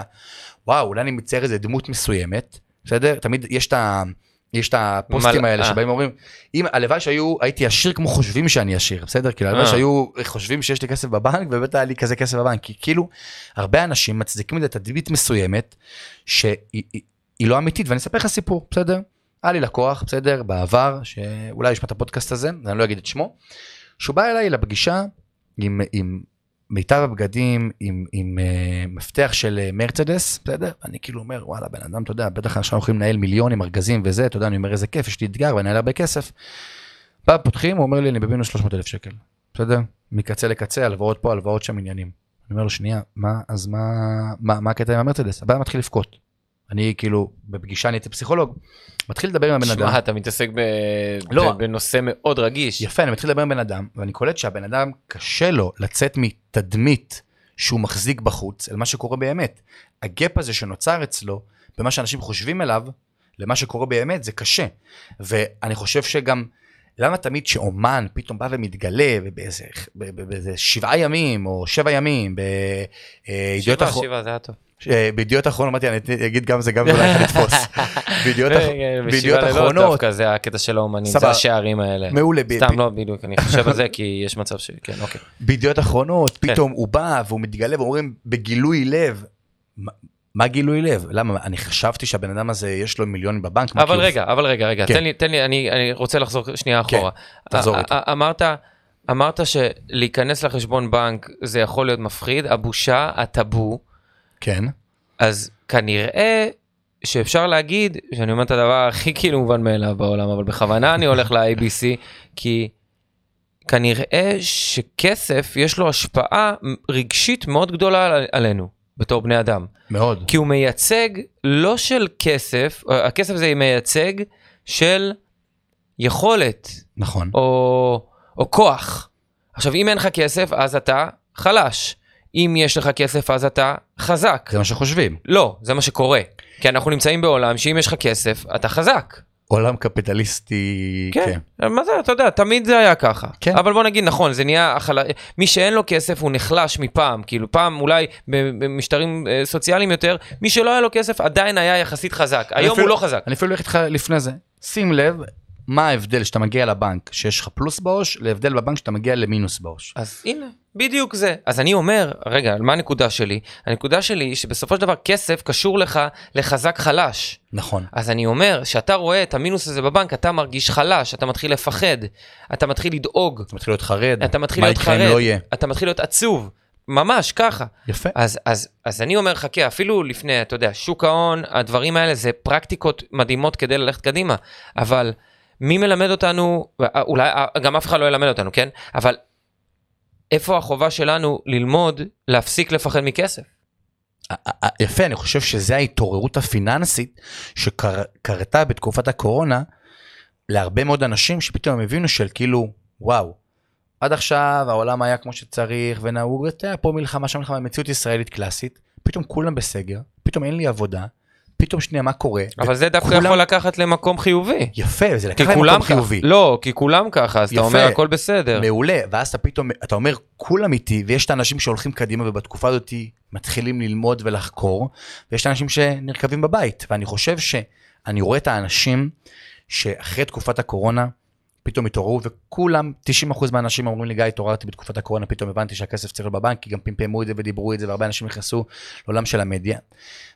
וואו, אולי אני מצייר איזה דמות מסוימת, בסדר? תמיד יש את ה... יש את הפוסטים מל- האלה אה. שבאים ואומרים, אם הלוואי שהיו, הייתי עשיר כמו חושבים שאני עשיר, בסדר? כאילו הלוואי אה. שהיו חושבים שיש לי כסף בבנק, ובאמת היה לי כזה כסף בבנק, כי כאילו, הרבה אנשים מצדיקים את זה תדמית מסוימת, שהיא היא- היא לא אמיתית, ואני אספר לך סיפור, בסדר? היה לי לקוח, בסדר, בעבר, שאולי ישמע את הפודקאסט הזה, אני לא אגיד את שמו, שהוא בא אליי לפגישה עם, עם מיטב הבגדים, עם, עם uh, מפתח של uh, מרצדס, בסדר? אני כאילו אומר, וואלה, בן אדם, אתה יודע, בטח עכשיו יכולים לנהל מיליונים, ארגזים וזה, אתה יודע, אני אומר, איזה כיף, יש לי אתגר ואני אעלה הרבה כסף. בא, פותחים, הוא אומר לי, אני במינוס 300 אלף שקל, בסדר? מקצה לקצה, הלוואות פה, הלוואות שם, עניינים. אני אומר לו, שנייה, מה, אז מה, מה, מה הקטע עם המרצדס? אדם מתחיל לבכות. אני כאילו, בפגישה נהייתי פסיכולוג, מתחיל לדבר עם הבן אדם. שמע, אתה מתעסק ב... לא. בנושא מאוד רגיש. יפה, אני מתחיל לדבר עם בן אדם, ואני קולט שהבן אדם קשה לו לצאת מתדמית שהוא מחזיק בחוץ, אל מה שקורה באמת. הגאפ הזה שנוצר אצלו, במה שאנשים חושבים עליו, למה שקורה באמת, זה קשה. ואני חושב שגם, למה תמיד שאומן פתאום בא ומתגלה, ובאיזה באיזה שבעה ימים, או שבע ימים, בידיעות שבעה, אחרונות, שבעה, זה היה טוב. בידיעות אחרונות, אמרתי, אני אגיד גם זה, גם זה אולי יכול לתפוס. בידיעות אחרונות, דווקא זה הקטע של האומנים, זה. השערים האלה. מעולה, סתם לא בדיוק, אני חושב על זה כי יש מצב ש... כן, אוקיי. בידיעות אחרונות, כן. פתאום הוא בא והוא מתגלה ואומרים בגילוי לב. מה- גילוי לב? למה? אני חשבתי שהבן אדם הזה יש לו מיליונים בבנק. אבל כאילו- רגע, אבל רגע, רגע, כן. תן לי, תן לי, אני רוצה לחזור שנייה כן, אחורה. תחזור איתי. אמרת, אמרת שלהיכנס לחשבון בנק זה יכול להיות מפחיד, הבושה, הטאבו, כן. אז כנראה שאפשר להגיד, שאני אומר את הדבר הכי כאילו מובן מאליו בעולם, אבל בכוונה אני הולך ל-ABC, כי כנראה שכסף יש לו השפעה רגשית מאוד גדולה על- עלינו, בתור בני אדם. מאוד. כי הוא מייצג לא של כסף, הכסף זה מייצג של יכולת נכון. או, או כוח. עכשיו, אם אין לך כסף, אז אתה חלש. אם יש לך כסף, אז אתה חזק. זה מה שחושבים. לא, זה מה שקורה. כי אנחנו נמצאים בעולם שאם יש לך כסף, אתה חזק. עולם קפיטליסטי, כן, מה זה, אתה יודע, תמיד זה היה ככה. כן. אבל בוא נגיד, נכון, זה נהיה, החל... מי שאין לו כסף הוא נחלש מפעם, כאילו פעם אולי במשטרים אה, סוציאליים יותר, מי שלא היה לו כסף עדיין היה יחסית חזק, היום אפילו- הוא לא חזק. אני אפילו הולך איתך לפני זה. שים לב מה ההבדל שאתה מגיע לבנק, שיש לך פלוס בעו"ש, להבדל בבנק שאתה מגיע למינוס בעו"ש. אז הנה, בדיוק זה. אז אני אומר, רגע, מה הנקודה שלי? הנקודה שלי היא שבסופו של דבר כסף קשור לך לחזק חלש. נכון. אז אני אומר, שאתה רואה את המינוס הזה בבנק, אתה מרגיש חלש, אתה מתחיל לפחד, אתה מתחיל לדאוג, אתה מתחיל להיות חרד. אתה מתחיל מה להיות יקרה אם חרד, לא יהיה. אתה מתחיל להיות עצוב, ממש ככה. יפה. אז, אז, אז אני אומר, חכה, אפילו לפני, אתה יודע, שוק ההון, הדברים האלה זה פרקטיקות מדהימות כדי ללכת קדימה, אבל מי מלמד אותנו, אולי גם אף אחד לא ילמד אותנו, כן? אבל איפה החובה שלנו ללמוד להפסיק לפחד מכסף? יפה, אני חושב שזה ההתעוררות הפיננסית שקרתה בתקופת הקורונה להרבה מאוד אנשים שפתאום הם הבינו של כאילו, וואו, עד עכשיו העולם היה כמו שצריך ונהוג, אתה פה מלחמה, שם מלחמה, מציאות ישראלית קלאסית, פתאום כולם בסגר, פתאום אין לי עבודה, פתאום שנייה מה קורה. אבל זה דווקא וכולם- יכול לקחת למקום חיובי. יפה, זה לקח כי להם כולם מקום ככה. חיובי. לא, כי כולם ככה, אז אתה יפה. אומר הכל בסדר. מעולה, ואז אתה פתאום, אתה אומר, כולם איתי, ויש את האנשים שהולכים קדימה ובתקופה הזאת מתחילים ללמוד ולחקור, ויש את האנשים שנרקבים בבית, ואני חושב שאני רואה את האנשים שאחרי תקופת הקורונה, פתאום התעוררו, וכולם, 90% מהאנשים אומרים לי, גיא, התעוררתי בתקופת הקורונה, פתאום הבנתי שהכסף צריך להיות בבנק, כי גם פמפמו את זה ודיברו את זה, והרבה אנשים נכנסו לעולם של המדיה.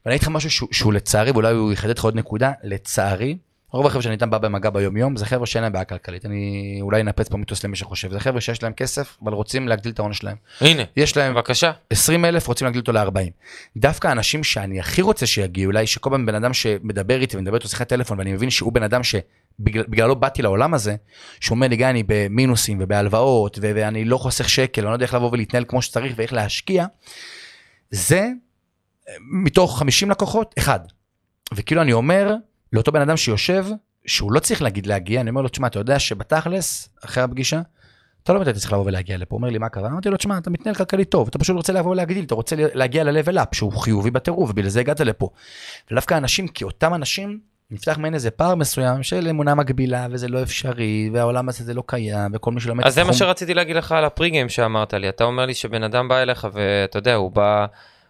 ואני אגיד לך משהו שהוא, שהוא לצערי, ואולי הוא יחדד לך עוד נקודה, לצערי, רוב החבר'ה שאני איתם בא במגע ביום יום, זה חבר'ה שאין להם בעיה כלכלית. אני אולי אנפץ פה מיתוס למי שחושב, זה חבר'ה שיש להם כסף, אבל רוצים להגדיל את ההון שלהם. הנה, יש להם בבקשה. 20 אלף, רוצים להגדיל אותו ל-40. דווקא האנשים שאני הכי רוצה שיגיעו, אולי שכל פעם בן אדם שמדבר איתי ומדבר איתו שיחת טלפון, ואני מבין שהוא בן אדם שבגללו באתי לעולם הזה, שהוא אומר לי, גיא, אני במינוסים ובהלוואות, ו- ואני לא חוסך שקל, אני לא יודע איך לבוא ולהתנהל כמו שצריך ואיך להשקיע, זה מתוך 50 לקוחות, אחד. וכאילו אני אומר לאותו בן אדם שיושב, שהוא לא צריך להגיד להגיע, אני אומר לו, תשמע, אתה יודע שבתכלס, אחרי הפגישה, אתה לא באמת צריך לבוא ולהגיע לפה. אומר לי, מה קרה? אמרתי לו, תשמע, אתה מתנהל כלכלית טוב, אתה פשוט רוצה לבוא ולהגדיל, אתה רוצה להגיע ל-level up, שהוא חיובי בטירוף, ובגלל זה הגעת לפה. ודווקא אנשים, כי אותם אנשים, נפתח מעין איזה פער מסוים של אמונה מגבילה, וזה לא אפשרי, והעולם הזה זה לא קיים, וכל מי שלומד... אז זה מה שרציתי להגיד לך על הפריגיים שאמרת לי. אתה אומר לי שבן אדם בא אליך ואתה יודע, הוא בא...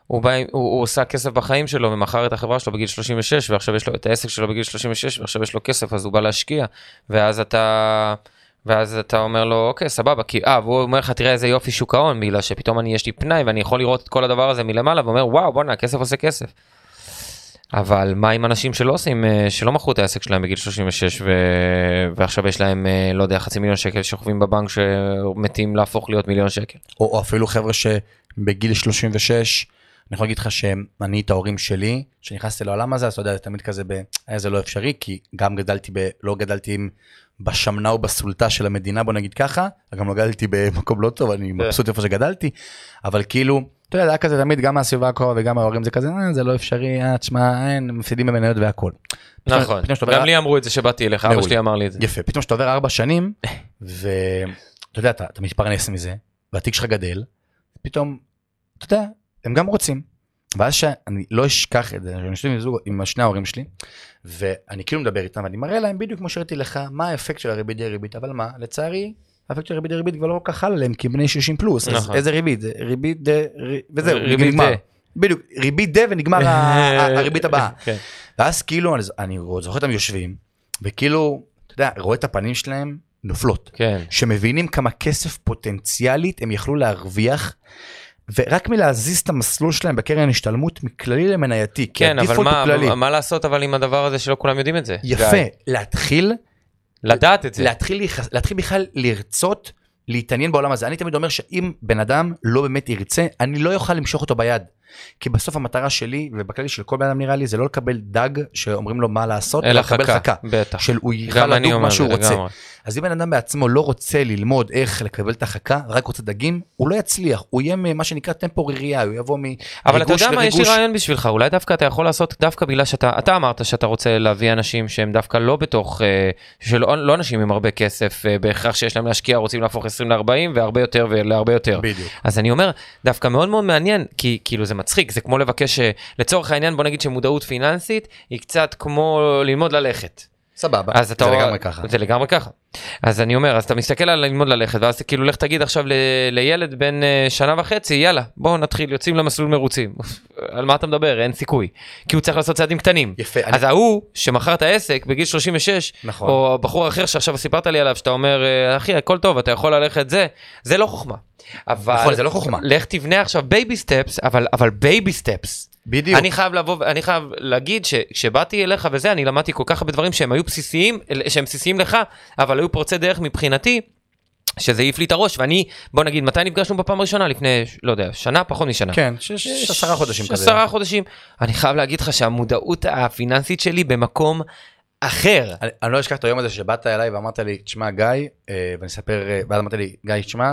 הוא, בא, הוא, הוא עושה כסף בחיים שלו ומכר את החברה שלו בגיל 36 ועכשיו יש לו את העסק שלו בגיל 36 ועכשיו יש לו כסף אז הוא בא להשקיע ואז אתה ואז אתה אומר לו אוקיי סבבה כי אה והוא אומר לך תראה איזה יופי שוק ההון בגלל שפתאום אני יש לי פנאי ואני יכול לראות את כל הדבר הזה מלמעלה ואומר וואו בואנה הכסף עושה כסף. אבל מה עם אנשים שלא עושים אה, שלא מכרו את העסק שלהם בגיל 36 ו... ועכשיו יש להם אה, לא יודע חצי מיליון שקל שוכבים בבנק שמתים להפוך להיות מיליון שקל. או, או אפילו חבר'ה שבגיל 36, אני יכול להגיד לך שאני את ההורים שלי, שנכנסתי לעולם הזה, אז אתה יודע, זה תמיד כזה, ב... היה זה לא אפשרי, כי גם גדלתי ב... לא גדלתי עם... בשמנה או בסולטה של המדינה, בוא נגיד ככה, גם לא גדלתי במקום לא טוב, אני מבסוט איפה שגדלתי, אבל כאילו, אתה יודע, זה היה כזה תמיד, גם מהסביבה הקרובה וגם מההורים זה כזה, אה, זה לא אפשרי, אה, תשמע, אין, מפסידים במניות והכל. נכון, פתאום גם לי אמרו את זה שבאתי אליך, אבא. שלי אמר לי את זה. יפה, פתאום שאתה עובר ארבע שנים, ואתה יודע, אתה, אתה מתפרנס מזה, והתיק שלך גדל, פתאום, אתה יודע, הם גם רוצים. ואז שאני לא אשכח את זה, אני יושב עם זוג, עם שני ההורים שלי, ואני כאילו מדבר איתם, ואני מראה להם בדיוק כמו שהראיתי לך, מה האפקט של הריבית די ריבית, אבל מה, לצערי, האפקט של הריבית די ריבית כבר לא כל כך חל עליהם, כי בני 60 פלוס, אז נכון. איזה ריבית? זה ריבית די, ר- וזהו, ריבית נגמר. די. בדיוק, ריבית די ונגמר הריבית הבאה. כן. ואז כאילו, אני- אני זוכר אותם יושבים, וכאילו, אתה יודע, רואה את הפנים שלהם נופלות. כן. שמבינים כמה כסף פוטנציאלית הם יכלו להרוויח, ורק מלהזיז את המסלול שלהם בקרן השתלמות מכללי למנייתי, כן, אבל הדיפולט הוא מה, כללי. מה לעשות אבל עם הדבר הזה שלא כולם יודעים את זה? יפה, גיא? להתחיל, לדעת את זה. להתחיל, להיחס- להתחיל בכלל לרצות להתעניין בעולם הזה. אני תמיד אומר שאם בן אדם לא באמת ירצה, אני לא אוכל למשוך אותו ביד. כי בסוף המטרה שלי, ובכללי של כל בן אדם נראה לי, זה לא לקבל דג שאומרים לו מה לעשות, אלא לקבל חכה, חכה. בטח. של הוא אני לדוג מה שהוא רוצה. לגמרי. אז אם בן אדם בעצמו לא רוצה ללמוד איך לקבל את החכה, רק רוצה דגים, הוא לא יצליח, הוא יהיה מה שנקרא טמפורירייה, הוא יבוא אבל אתה מריגוש יודע מה, יש לי. רעיון בשבילך, אולי דווקא אתה יכול לעשות, דווקא בגלל שאתה, אתה אמרת שאתה רוצה להביא אנשים שהם דווקא לא בתוך, אה, שלא לא אנשים עם הרבה כסף, אה, בהכרח שיש להם להשקיע, רוצים להפוך 20 ל-40 והרבה יותר ולהרבה יותר. בדיוק. אז אני אומר, דווקא מאוד מאוד מעניין, כי כאילו זה מצחיק, זה כמו לבקש, אה, לצורך העניין בוא נגיד שמודעות פיננסית היא קצת כמו ללמוד ללכת. סבבה, אז אתה זה רואה- לגמרי ככה. זה לגמרי ככה. אז אני אומר, אז אתה מסתכל על ללמוד ללכת, ואז כאילו לך תגיד עכשיו ל- לילד בן אה, שנה וחצי, יאללה, בואו נתחיל, יוצאים למסלול מרוצים. על מה אתה מדבר? אין סיכוי. כי הוא צריך לעשות צעדים קטנים. יפה, אני- אז ההוא שמכר את העסק בגיל 36, נכון. או בחור אחר שעכשיו סיפרת לי עליו, שאתה אומר, אה, אחי, הכל טוב, אתה יכול ללכת זה, זה לא חוכמה. אבל... נכון, זה לא חוכמה. לך תבנה עכשיו baby steps, אבל אבל baby steps. בדיוק. אני חייב לבוא, אני חייב להגיד שכשבאתי אליך וזה, אני למדתי כל כך הרבה דברים שהם היו בסיסיים, שהם בסיסיים לך, אבל היו פורצי דרך מבחינתי, שזה העיף לי את הראש, ואני, בוא נגיד, מתי נפגשנו בפעם הראשונה? לפני, לא יודע, שנה, פחות משנה. כן, ש- ש- עשרה חודשים כזה. עשרה חודשים. אני חייב להגיד לך שהמודעות הפיננסית שלי במקום אחר. אני, אני לא אשכח את היום הזה שבאת אליי ואמרת לי, תשמע גיא, אה, ואני אספר, אה, ואז אמרת לי, גיא, תשמע,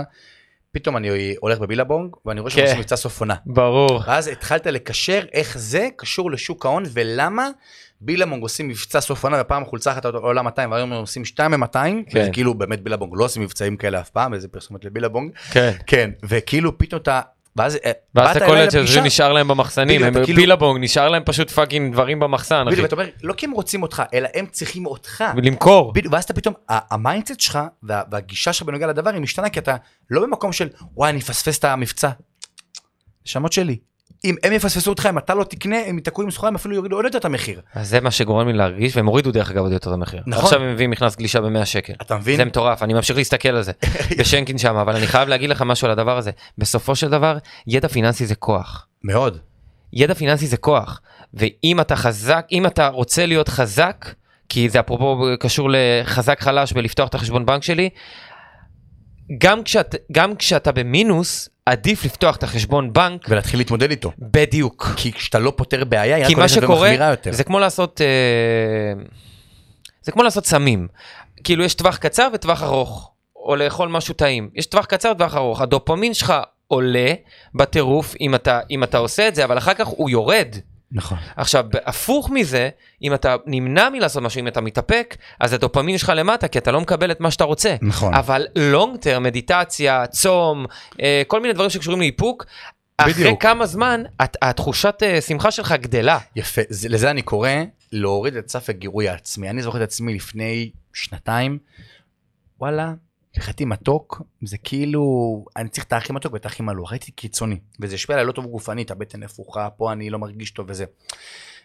פתאום אני הולך בבילבונג, ואני רואה כן. מבצע סוף עונה. ברור. ואז התחלת לקשר איך זה קשור לשוק ההון, ולמה בילבונג עושים מבצע סוף עונה, ופעם חולצה אחת עולה 200, והיום הם עושים 2 ב-200, כן. כאילו באמת בילבונג לא עושים מבצעים כאלה אף פעם, איזה פרסומת לבילבונג, כן. כן, וכאילו פתאום אתה, ואז אה, ואז באת אתה קולט שזה נשאר להם במחסנים, הם כאילו- בילבונג, נשאר להם פשוט fucking דברים במחסן, אחי. ואתה אומר, לא כי הם רוצים אותך, אלא הם צריכים אותך. ולמכור. בדיוק, ואז אתה פתאום, ה mindset שלך וה- והגישה שלך בנוגע לדבר היא משתנה כי אתה לא במקום של וואי אני אפספס את המבצע. נשמות שלי. אם הם יפספסו אותך אם אתה לא תקנה הם ייתקעו עם סחורה הם אפילו יורידו עוד יותר את המחיר. אז זה מה שגורם לי להרגיש, והם הורידו דרך אגב עוד יותר את המחיר. נכון. עכשיו הם מביאים מכנס גלישה ב-100 שקל. אתה מבין? זה מטורף, אני ממשיך להסתכל על זה, בשנקין שם, אבל אני חייב להגיד לך משהו על הדבר הזה. בסופו של דבר, ידע פיננסי זה כוח. מאוד. ידע פיננסי זה כוח, ואם אתה חזק, אם אתה רוצה להיות חזק, כי זה אפרופו קשור לחזק חלש בלפתוח את החשבון בנק שלי, גם, כשאת, גם כשאתה במינוס, עדיף לפתוח את החשבון בנק ולהתחיל להתמודד איתו. בדיוק. כי כשאתה לא פותר בעיה היא רק הולכת ומחמירה יותר. זה כמו לעשות, אה, זה כמו לעשות סמים. כאילו יש טווח קצר וטווח ארוך, או לאכול משהו טעים. יש טווח קצר וטווח ארוך. הדופמין שלך עולה בטירוף אם אתה, אם אתה עושה את זה, אבל אחר כך הוא יורד. נכון. עכשיו, הפוך מזה, אם אתה נמנע מלעשות משהו, אם אתה מתאפק, אז הדופמין שלך למטה, כי אתה לא מקבל את מה שאתה רוצה. נכון. אבל לונג טרם, מדיטציה, צום, אה, כל מיני דברים שקשורים לאיפוק, אחרי בדיוק. כמה זמן, הת- התחושת אה, שמחה שלך גדלה. יפה, זה, לזה אני קורא להוריד את סף הגירוי העצמי. אני זוכר את עצמי לפני שנתיים, וואלה, מבחינתי מתוק, זה כאילו, אני צריך את הכי מתוק ואת הכי מלוח, הייתי קיצוני, וזה השפיע עליי לא טוב גופנית, הבטן נפוחה, פה אני לא מרגיש טוב וזה.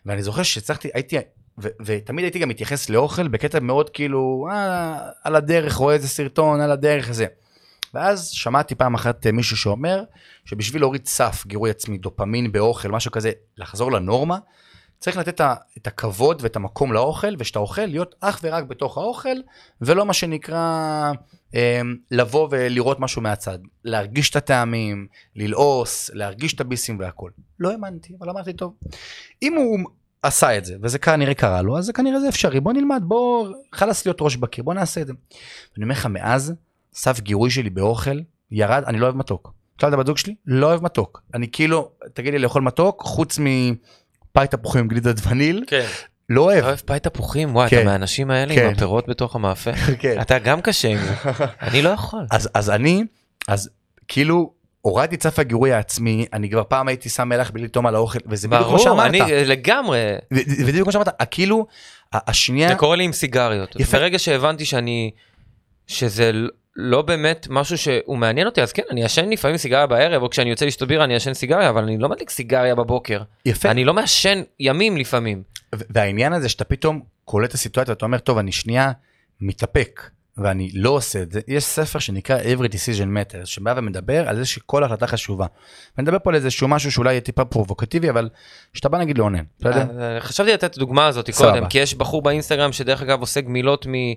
ואני זוכר שהצלחתי, הייתי, ו- ותמיד הייתי גם מתייחס לאוכל בקטע מאוד כאילו, אה, על הדרך, רואה איזה סרטון, על הדרך זה. ואז שמעתי פעם אחת אה, מישהו שאומר שבשביל להוריד סף גירוי עצמי, דופמין באוכל, משהו כזה, לחזור לנורמה, צריך לתת את הכבוד ואת המקום לאוכל, וכשאתה אוכל, להיות אך ורק בתוך האוכל, ולא מה שנקרא לבוא ולראות משהו מהצד. להרגיש את הטעמים, ללעוס, להרגיש את הביסים והכל. לא האמנתי, אבל אמרתי, טוב, אם הוא עשה את זה, וזה כנראה קרה לו, אז זה כנראה זה אפשרי, בוא נלמד, בוא, חלאס להיות ראש בקיר, בוא נעשה את זה. ואני אומר לך, מאז, סף גירוי שלי באוכל ירד, אני לא אוהב מתוק. שאלת הבת זוג שלי? לא אוהב מתוק. אני כאילו, תגיד לי לאכול מתוק, חוץ מפאי תפוחים עם גלידת וניל, כן. לא אוהב. אתה אוהב פאי תפוחים? וואי, כן. אתה מהאנשים האלה כן. עם הפירות בתוך המאפה? כן. אתה גם קשה עם זה. אני לא יכול. אז, אז אני, אז כאילו, הורדתי סף הגירוי העצמי, אני כבר פעם הייתי שם מלח בלי לטום על האוכל, וזה בדיוק כמו ברור, שאמרת. אני אה, לגמרי. וזה בדיוק כמו שאמרת, כאילו, ה- השנייה, זה קורה לי עם סיגריות. יפה. ברגע שהבנתי שאני, שזה לא באמת משהו שהוא מעניין אותי, אז כן, אני אעשן לפעמים סיגריה בערב, או כשאני יוצא לשתות בירה אני אעשן סיגריה, אבל אני לא מדליק סיגריה בבוקר. יפה, אני לא מעשן ימים לפעמים. והעניין הזה שאתה פתאום קולט את הסיטואציה ואתה אומר טוב אני שנייה מתאפק ואני לא עושה את זה יש ספר שנקרא every decision matters שבא ומדבר על זה שכל החלטה חשובה. ואני מדבר פה על איזשהו משהו שאולי יהיה טיפה פרובוקטיבי אבל שאתה בא נגיד לאונן. בסדר? אה, חשבתי לתת את הדוגמה הזאת. קודם, כי יש בחור באינסטגרם שדרך אגב עושה גמילות מ-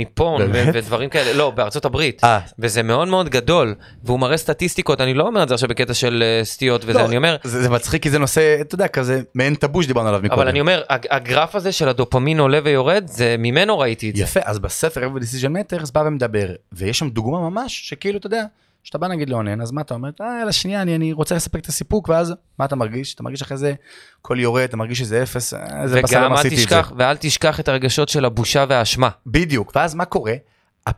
מפורן ו-? ודברים כאלה, לא, בארצות הברית. אה, וזה מאוד מאוד גדול, והוא מראה סטטיסטיקות, אני לא אומר את זה עכשיו בקטע של אה, סטיות וזה, לא, אני אומר, זה, זה מצחיק כי זה נושא אתה יודע כזה מעין טאבו שדיברנו עליו מקודם. אבל אני אומר, הג- הגרף הזה של הדופמין עולה ויורד, זה ממנו ראיתי את זה. יפה אז בספר every decision matters בא ומדבר ויש שם דוגמה ממש שכאילו אתה יודע שאתה בא נגיד לאונן אז מה אתה אומר אה יאללה שנייה אני, אני רוצה לספק את הסיפוק ואז מה אתה מרגיש אתה מרגיש אחרי זה הכל יורד אתה מרגיש שזה אפס אה, זה בסדר וגם אל עשיתי את זה. תשכח, ואל תשכח את הרגשות של הבושה והאשמה. בדיוק, ואז מה קורה? ה-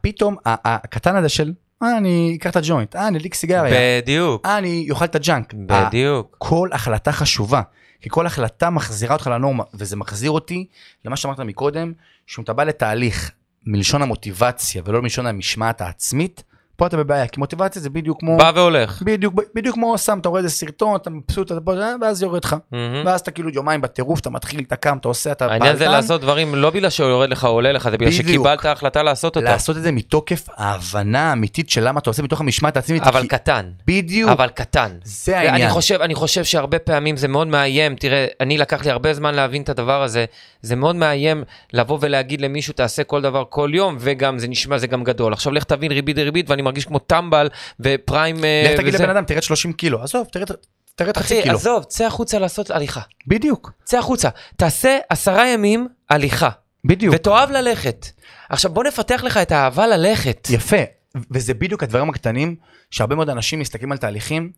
הקטן הזה של אה, אני אקח את הג'וינט, אה, אני אדליק סיגריה, בדיוק, אה, אני אוכל את הג'אנק. בדיוק. כל החלטה חשובה, כי כל החלטה מחזירה אותך לנורמה, וזה מחזיר אותי למה שאמרת מקודם, שאם אתה בא לתהליך מלשון המוטיבציה ולא מלשון המשמעת העצמית, פה אתה בבעיה, כי מוטיבציה זה בדיוק כמו, בא והולך. בדיוק, בדיוק כמו סם, אתה רואה איזה סרטון, אתה מבסוט, אתה פה, ואז יורד לך. מהמם. ואז אתה כאילו יומיים בטירוף, אתה מתחיל, אתה קם, אתה עושה, אתה העניין זה. לעשות דברים לא בגלל שהוא יורד לך או עולה לך, זה בגלל בדיוק. שקיבלת החלטה לעשות אותה. לעשות את זה מתוקף ההבנה האמיתית של למה אתה עושה מתוך המשמעת העצמית. אבל כי- קטן. בדיוק, אבל קטן. זה העניין. אני חושב, אני חושב שהרבה פעמים זה מאוד מאיים, תראה, אני לקח לי הרבה זמן להבין את הדבר הזה, זה מאוד מאיים לבוא ולהגיד למישהו תעשה כל דבר כל יום, וגם זה נשמע, זה גם גדול. עכשיו לך תבין ריבית דריבית ואני מרגיש כמו טמבל ופריים אה, לך תגיד. לבן אדם, תרד 30 קילו, עזוב, תרד תרד חצי אחי, קילו. עזוב, צא החוצה לעשות הליכה. בדיוק, צא החוצה, תעשה עשרה ימים הליכה, בדיוק. ותאהב ללכת. עכשיו בוא נפתח לך את האהבה ללכת. יפה, וזה בדיוק הדברים הקטנים שהרבה מאוד אנשים מסתכלים על תהליכים,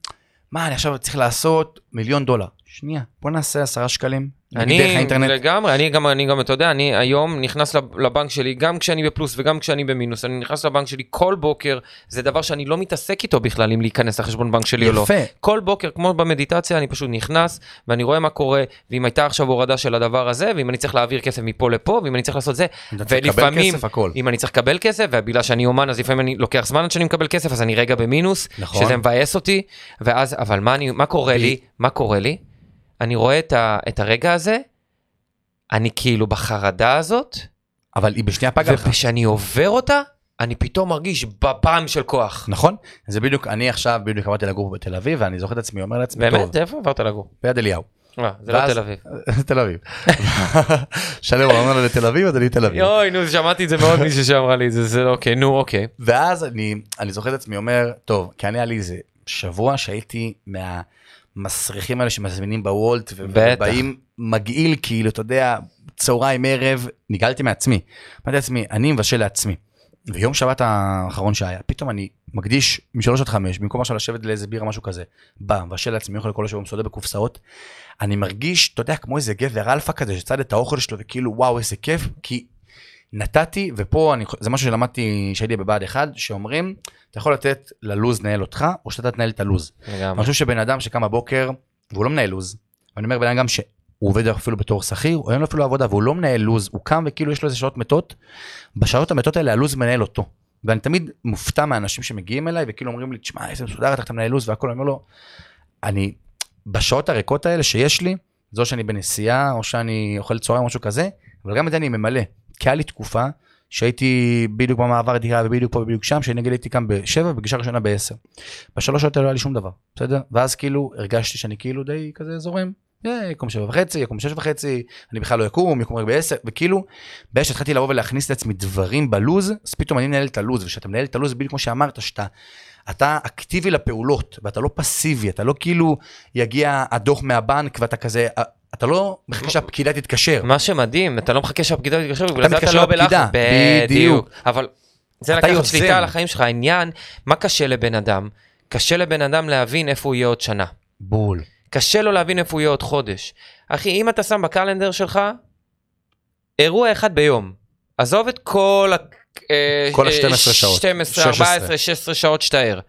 מה אני עכשיו צריך לעשות מיליון דולר. שנייה, בוא נעשה עשרה שקלים. אני. לגמרי, אני גם, אני גם, אתה יודע, אני היום נכנס לב- לבנק שלי, גם כשאני בפלוס וגם כשאני במינוס, אני נכנס לבנק שלי כל בוקר, זה דבר שאני לא מתעסק איתו בכלל, אם להיכנס לחשבון בנק שלי או לא. יפה, כל בוקר, כמו במדיטציה, אני פשוט נכנס, ואני רואה מה קורה, ואם הייתה עכשיו הורדה של הדבר הזה, ואם אני צריך להעביר כסף מפה לפה, ואם אני צריך לעשות זה, ולפעמים, כסף. אם אני צריך לקבל כסף, ובגלל שאני אומן, אז לפעמים אני לוקח זמן עד שאני מקבל כסף, אז אני רגע במינוס, נכון. שזה מבאס אותי, ואז, אבל מה, אני, מה קורה לי? מה קורה לי? אני רואה את, ה, את הרגע הזה, אני כאילו בחרדה הזאת, אבל היא בשנייה פגעה לך. וכשאני עובר אותה, אני פתאום מרגיש בבם של כוח. נכון? זה בדיוק, אני עכשיו בדיוק עברתי לגור בתל אביב, ואני זוכר את עצמי אומר לעצמי, טוב, באמת? איפה עברת לגור? ביד אליהו. אה, זה לא תל אביב. תל אביב. הוא אמר לו לתל אביב, אז אני תל אביב. יואי, נו, שמעתי את זה מאוד מישהו שאמרה לי את זה, זה אוקיי, נו, אוקיי. ואז אני, זוכר את עצמי אומר, טוב, כי אני היה לי איזה שבוע שהייתי מהמסריחים האלה שמזמינים בוולט. ובאים מגעיל, כאילו, אתה יודע, צהריים, ערב, נגעלתי מעצמי. אמרתי לעצמי, אני מבשל לעצמי. ויום שבת האחרון שהיה, פתאום אני מקדיש משלוש עד חמש, במקום עכשיו לשבת לאיזה בירה, משהו כזה, בא, מבשל לעצמי, אוכל כל השבוע, מסודר בקופסאות, אני מרגיש, אתה יודע, כמו איזה גבר אלפא כזה, שצד את האוכל שלו, וכאילו, וואו, איזה כיף, כי נתתי, ופה אני, זה משהו שלמדתי כשהייתי בבה"ד 1, שאומרים, אתה יכול לתת ללוז לנהל אותך, או שאתה תנהל את הלוז. אני לגמרי. חושב שבן אדם שקם בבוקר, והוא לא מנהל לוז, ואני אומר בן אדם שהוא עובד אפילו בתור שכיר, או אין לו אפילו עבודה, והוא לא מנהל לוז, הוא קם וכאילו יש לו איזה שעות מתות, בשעות המתות האלה הלוז מנהל אותו. ואני תמיד מופתע מהאנשים שמגיעים אליי, וכאילו אומרים לי, תשמע, איזה מסודר, איך אתה מנהל לוז והכל, אני אומר לו, אני, בשעות הריקות האלה שיש לי, זו שאני בנסיעה, או שאני אוכל צהריים או משהו כזה, אבל גם את זה אני ממלא. כי היה לי תקופה שהייתי בדיוק במעבר דירה ובדיוק פה ובדיוק שם, שאני נגיד הייתי קם בשבע, פגישה ראשונה בעשר. בשלוש שעות לא היה לי שום דבר, בסדר? ואז כאילו הרגשתי שאני כאילו די כזה זורם. אה, יקום שבע וחצי, יקום שש וחצי, אני בכלל לא יקום, יקום רק בעשר, וכאילו, ברגע שהתחלתי לבוא ולהכניס לעצמי דברים בלוז, אז פתאום אני מנהל את הלוז, וכשאתה מנהל את הלוז, בדיוק כמו שאמרת, שאתה אתה אקטיבי לפעולות, ואתה לא פסיבי, אתה לא כאילו יגיע הדוח מהבנק ואתה כזה, אתה לא מחכה שהפקידה תתקשר. מה שמדהים, אתה לא מחכה שהפקידה תתקשר, ובגלל זה אתה לא בלחץ. בדיוק. אבל זה לקחת. שליטה על החיים שלך. העניין, מה קשה לבן אדם? קשה לבן אדם להבין איפה הוא יהיה עוד שנה. בול. קשה לו להבין איפה הוא יהיה עוד חודש. אחי, אם אתה שם בקלנדר שלך, אירוע אחד ביום. עזוב את כל ה... אה, כל אה, ה-12 שעות. 12, 16. 14, 16 שעות שאתה ער.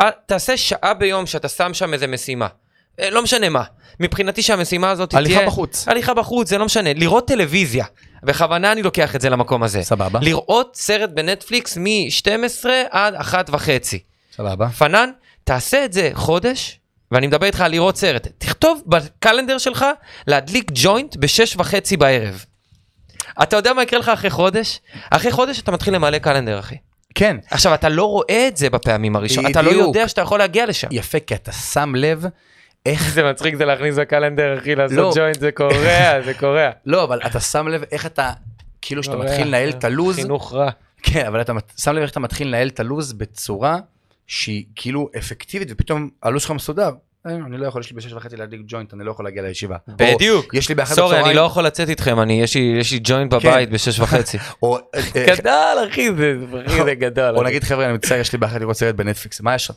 אה, תעשה שעה ביום שאתה שם שם איזה משימה. אה, לא משנה מה. מבחינתי שהמשימה הזאת תהיה... הליכה בחוץ. הליכה בחוץ, זה לא משנה. לראות טלוויזיה. בכוונה אני לוקח את זה למקום הזה. סבבה. לראות סרט בנטפליקס מ-12 עד 1 וחצי. סבבה. פנן, תעשה את זה חודש, ואני מדבר איתך על לראות סרט. תכתוב בקלנדר שלך להדליק ג'וינט בשש וחצי בערב. אתה יודע מה יקרה לך אחרי חודש? אחרי חודש אתה מתחיל למלא קלנדר, אחי. כן, עכשיו, אתה לא רואה את זה בפעמים הראשונות, אתה לא. יודע שאתה יכול להגיע לשם. יפה, כי אתה שם לב איך... זה מצחיק זה להכניס בקלנדר, אחי, לעשות לא. ג'וינט, זה קורע, זה קורע. לא, אבל אתה שם לב איך אתה, כאילו שאתה. מתחיל לנהל את הלוז, חינוך רע. כן, אבל אתה שם לב איך אתה מתחיל לנהל את הלוז בצורה שהיא כאילו אפקטיבית, ופתאום הלוז שלך מסודר. אה, אני לא יכול, יש לי בשש וחצי להדליק ג'וינט, אני לא יכול להגיע לישיבה. בדיוק. יש לי באחד sorry, אני לא יכול לצאת איתכם, יש לי- ג'וינט כן. בבית בשש וחצי. אה, אה, גדול, אחי, זה גדול. או. נגיד חבר'ה אני מצטער יש לי באחד לראות סרט בנטפליקס מה יש לך?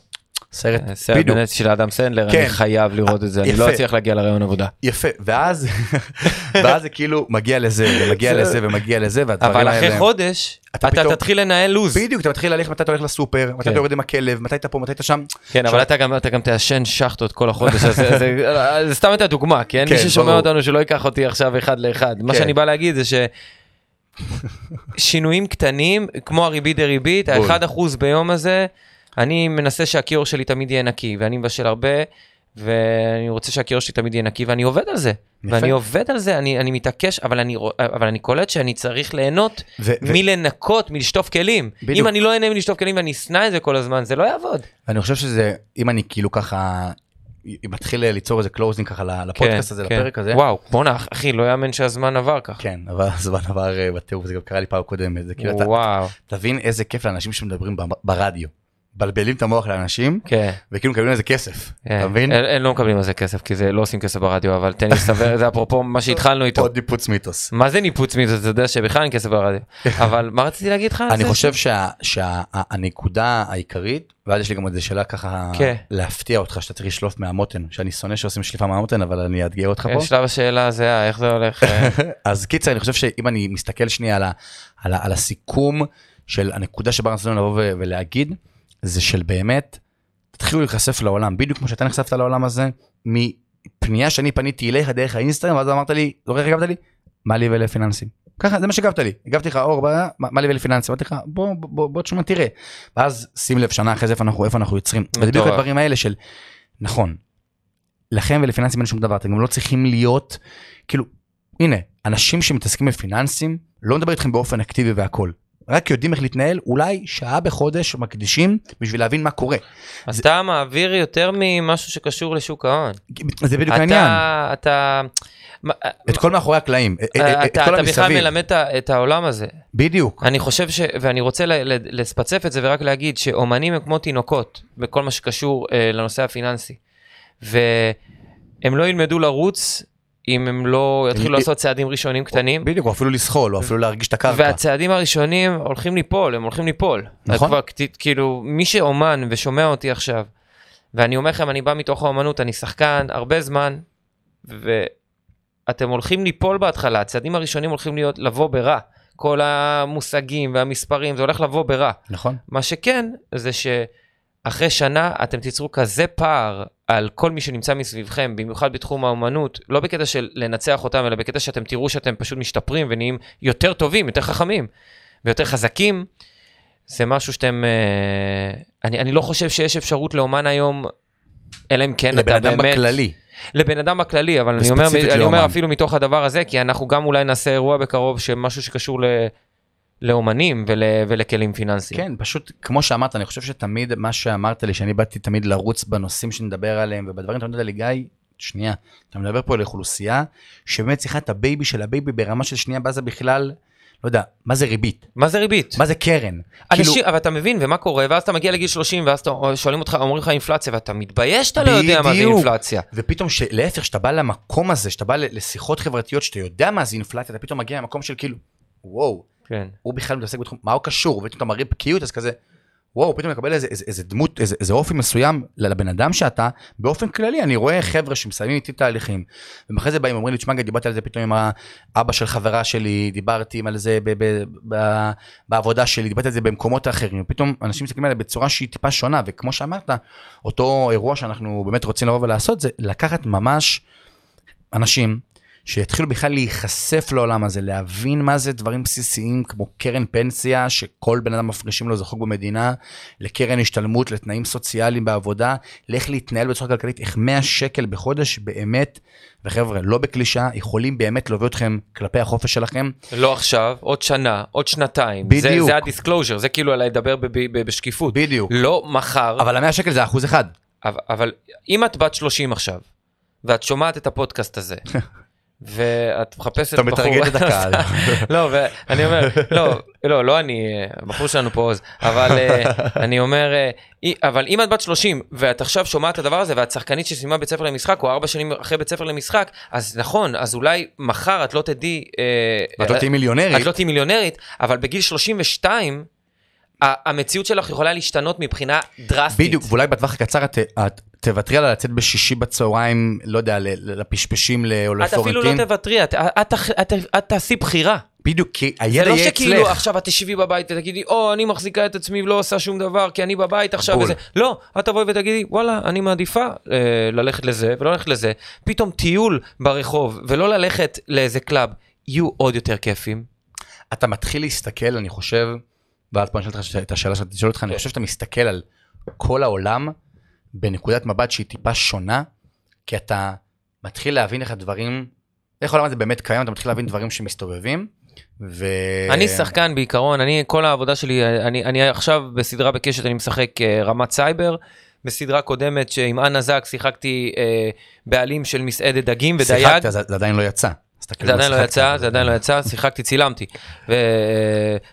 סרט, סרט בדיוק, בנט של אדם סנדלר, כן. אני חייב לראות את זה, אני יפה. לא אצליח להגיע לראיון עבודה. יפה, ואז, ואז זה כאילו מגיע לזה, ומגיע לזה, ומגיע לזה, והדברים אבל האלה... אחרי חודש, אתה אתה פתאום- תתחיל לנהל לוז. בדיוק, אתה מתחיל ללכת מתי אתה הולך לסופר, מתי כן. אתה יורד עם הכלב, מתי אתה פה, מתי אתה שם. כן, אבל אתה גם, אתה גם תעשן שחטות כל החודש, אז זה, זה, זה סתם את הדוגמה, כן? כן, מי ששומע. אותנו שלא ייקח אותי עכשיו אחד לאחד. מה כן. שאני בא להגיד זה ששינויים קטנים, כמו הריבית דריבית, בול. ה-1% ביום הזה, אני מנסה שהכיור שלי תמיד יהיה נקי, ואני מבשל הרבה, ואני רוצה שהכיור שלי תמיד יהיה נקי, ואני עובד על זה. יפה. ואני עובד על זה, אני, אני מתעקש, אבל אני, אבל אני קולט שאני צריך ליהנות ו- מלנקות, מלשטוף כלים. בדיוק. אם אני לא אהנה מלשטוף כלים ואני אשנא את זה כל הזמן, זה לא יעבוד. אני חושב שזה, אם אני כאילו ככה, מתחיל ליצור איזה closing ככה לפודקאסט הזה, כן. לפרק הזה. וואו, בואנה, אחי, לא יאמן שהזמן עבר ככה. כן, אבל הזמן עבר אה, בטירוף, זה גם קרה לי פעם קודמת, זה כאילו, אתה- וואו, תבין איזה כיף לאנשים שמדברים ברדיו. מבלבלים את המוח לאנשים, כן. וכאילו מקבלים על זה כסף, כן. אתה מבין? הם לא מקבלים על זה כסף, כי זה לא עושים כסף ברדיו, אבל תן לי לסבר, זה אפרופו מה שהתחלנו איתו. עוד ניפוץ מיתוס. מה זה ניפוץ מזה, אתה יודע שבכלל אין כסף ברדיו. אבל מה רציתי להגיד לך? אני? חושב שהנקודה העיקרית, ואז יש לי גם עוד איזה שאלה ככה כן. להפתיע אותך שאתה צריך לשלוף מהמותן, שאני שונא שעושים שליפה מהמותן, אבל אני אאתגר אותך פה. שלב השאלה זה היה, איך זה הולך? אה, אז קיצר, אני חושב שאם אני מסתכל שנייה על, הסיכום של הנקודה שבה רצינו לבוא ולהגיד, זה של באמת, תתחילו להיחשף לעולם, בדיוק כמו שאתה נחשפת לעולם הזה, מפנייה שאני פניתי אליך דרך האינסטגרם, ואז אמרת לי, זוכר איך הגבת לי? מה לי ולפיננסים. ככה, זה מה שהגבת לי. הגבתי לך, אור, מה, מה לי ולפיננסים? אמרתי לך, בוא, בוא, בוא, בוא תשמע, תראה. ואז שים לב, שנה אחרי זה איפה אנחנו, איפה אנחנו יוצרים. וזה בדיוק. הדברים האלה של, נכון, לכם ולפיננסים אין שום דבר, אתם גם לא צריכים להיות, כאילו, הנה, אנשים שמתעסקים בפיננסים, לא מדבר איתכם באופן אקטיבי והכל. רק יודעים איך להתנהל, אולי שעה בחודש מקדישים בשביל להבין מה קורה. אז אתה מעביר יותר ממשהו שקשור לשוק ההון. זה בדיוק העניין. אתה, את כל מאחורי הקלעים, את- את כל אתה בכלל המסביב. מלמד את העולם הזה. בדיוק. אני חושב ש... ואני רוצה לספצף את זה ורק להגיד שאומנים הם כמו תינוקות בכל מה שקשור אה, לנושא הפיננסי. והם לא ילמדו לרוץ אם הם לא יתחילו לעשות צעדים ראשונים קטנים. בדיוק, או אפילו לסחול, או אפילו להרגיש את הקרקע. והצעדים הראשונים הולכים ליפול, הם הולכים ליפול. נכון. כבר, כאילו, מי שאומן ושומע אותי עכשיו, ואני אומר לכם, אני בא מתוך האומנות, אני שחקן הרבה זמן, ואתם הולכים ליפול בהתחלה, הצעדים הראשונים הולכים להיות, לבוא ברע. כל המושגים והמספרים, זה הולך לבוא ברע. נכון. מה שכן, זה שאחרי שנה אתם תיצרו כזה פער על כל מי שנמצא מסביבכם, במיוחד בתחום האומנות, לא בקטע של לנצח אותם, אלא בקטע שאתם תראו שאתם פשוט משתפרים ונהיים יותר טובים, יותר חכמים ויותר חזקים. זה משהו שאתם... אה, אני, אני לא חושב שיש אפשרות לאומן היום, אלא אם כן לבן אתה אדם באמת... בכללי. לבן אדם בכללי, אבל אני אומר, אני אומר. אפילו מתוך הדבר הזה, כי אנחנו גם אולי נעשה אירוע בקרוב, שמשהו שקשור ל... לאומנים ול, ולכלים פיננסיים. כן, פשוט כמו שאמרת, אני חושב שתמיד מה שאמרת לי, שאני באתי תמיד לרוץ בנושאים שנדבר עליהם, ובדברים שאתה אומר לי, גיא, שנייה, אתה מדבר פה על אוכלוסייה שבאמת צריכה את ה baby של ה baby ברמה של שנייה, מה זה בכלל, לא יודע, מה זה ריבית? מה זה ריבית? מה זה קרן? אנשים, כאילו, אבל אתה מבין, ומה קורה, ואז אתה מגיע לגיל 30, ואז אתה, שואלים אותך, אומרים לך אינפלציה, ואתה מתבייש שאתה לא יודע מה זה. אינפלציה. ופתאום, ש- להפך, שאתה בא למקום הזה, שאתה בא לשיחות חברתיות, שאתה יודע מה זה אינפלציה, אתה פתאום מגיע למקום של כאילו, וואו, כן. הוא בכלל מתעסק בתחום, מה הוא קשור? ופתאום אתה מראה בקיאות, אז כזה, וואו, פתאום מקבל איזה, איזה, איזה דמות, איזה, איזה אופי מסוים לבן אדם שאתה, באופן כללי, אני רואה חבר'ה שמסיימים איתי תהליכים, ואחרי זה באים, אומרים לי, תשמע, דיברתי על זה פתאום עם האבא של חברה שלי, דיברתי על זה ב, ב, ב, בעבודה שלי, דיברתי על זה במקומות אחרים, ופתאום אנשים מסתכלים עליי בצורה שהיא טיפה שונה, וכמו שאמרת, אותו אירוע שאנחנו באמת רוצים לבוא ולעשות, זה לקחת ממש אנשים שיתחילו בכלל להיחשף לעולם הזה, להבין מה זה דברים בסיסיים כמו קרן פנסיה, שכל בן אדם מפרישים לו איזה חוק במדינה, לקרן השתלמות, לתנאים סוציאליים בעבודה, לאיך להתנהל בצורה כלכלית, איך 100 שקל בחודש באמת, וחבר'ה, לא בקלישה, יכולים באמת להוביל אתכם כלפי החופש שלכם. לא עכשיו, עוד שנה, עוד שנתיים. בדיוק. זה, זה ה disclosure, זה כאילו לדבר ב- ב- בשקיפות. בדיוק. לא מחר, אבל ה-100 שקל זה אחוז אחד. אבל, אבל אם את בת 30 עכשיו, ואת שומעת את הפודקאסט הזה, ואת מחפשת אתה בחור... מטרגט את הקהל. לא, ואני אומר, לא, לא, לא אני, הבחור שלנו פה עוז, אבל אה, אני אומר, אה, אבל אם את בת 30, ואת עכשיו שומעת את הדבר הזה, ואת שחקנית שסיימה בית ספר למשחק, או ארבע שנים אחרי בית ספר למשחק, אז נכון, אז אולי מחר את לא תדעי... אה, ואת לא תהיי מיליונרית. את לא תהיי מיליונרית, אבל בגיל 32, ה- המציאות שלך יכולה להשתנות מבחינה דרסטית. בדיוק, ואולי בטווח הקצר את, את תוותרי על לצאת בשישי בצהריים, לא יודע, לפשפשים או את אפילו. לא תוותרי, את, את, את, את, את תעשי בחירה. בדיוק, כי זה הידע לא יהיה שכאילו אצלך. עכשיו את תשבי בבית ותגידי, או, אני מחזיקה את עצמי ולא עושה שום דבר, כי אני בבית עכשיו בול. וזה. לא, את תבואי ותגידי, וואלה, אני מעדיפה אה, ללכת לזה ולא ללכת לזה. פתאום טיול ברחוב, ולא ללכת לאיזה קלאב, יהיו עוד יותר כיפים. אתה מתחיל להסתכל, אני חושב, ואז פה אני שואל אותך את השאלה שאתה תשאל אותך, אני כן. חושב שאתה מסתכל על כל העולם בנקודת מבט שהיא טיפה שונה, כי אתה מתחיל להבין איך הדברים, איך העולם הזה באמת קיים, אתה מתחיל להבין דברים שמסתובבים, ו... אני שחקן בעיקרון, אני, כל העבודה שלי, אני, אני עכשיו בסדרה בקשת, אני משחק אה, רמת סייבר. בסדרה קודמת שעם אנה זק שיחקתי אה, בעלים של מסעדת דגים ודייג. שיחקת, זה זה עדיין לא יצא. זה עדיין לא. יצא, זה עדיין לא יצא, שיחקתי, צילמתי.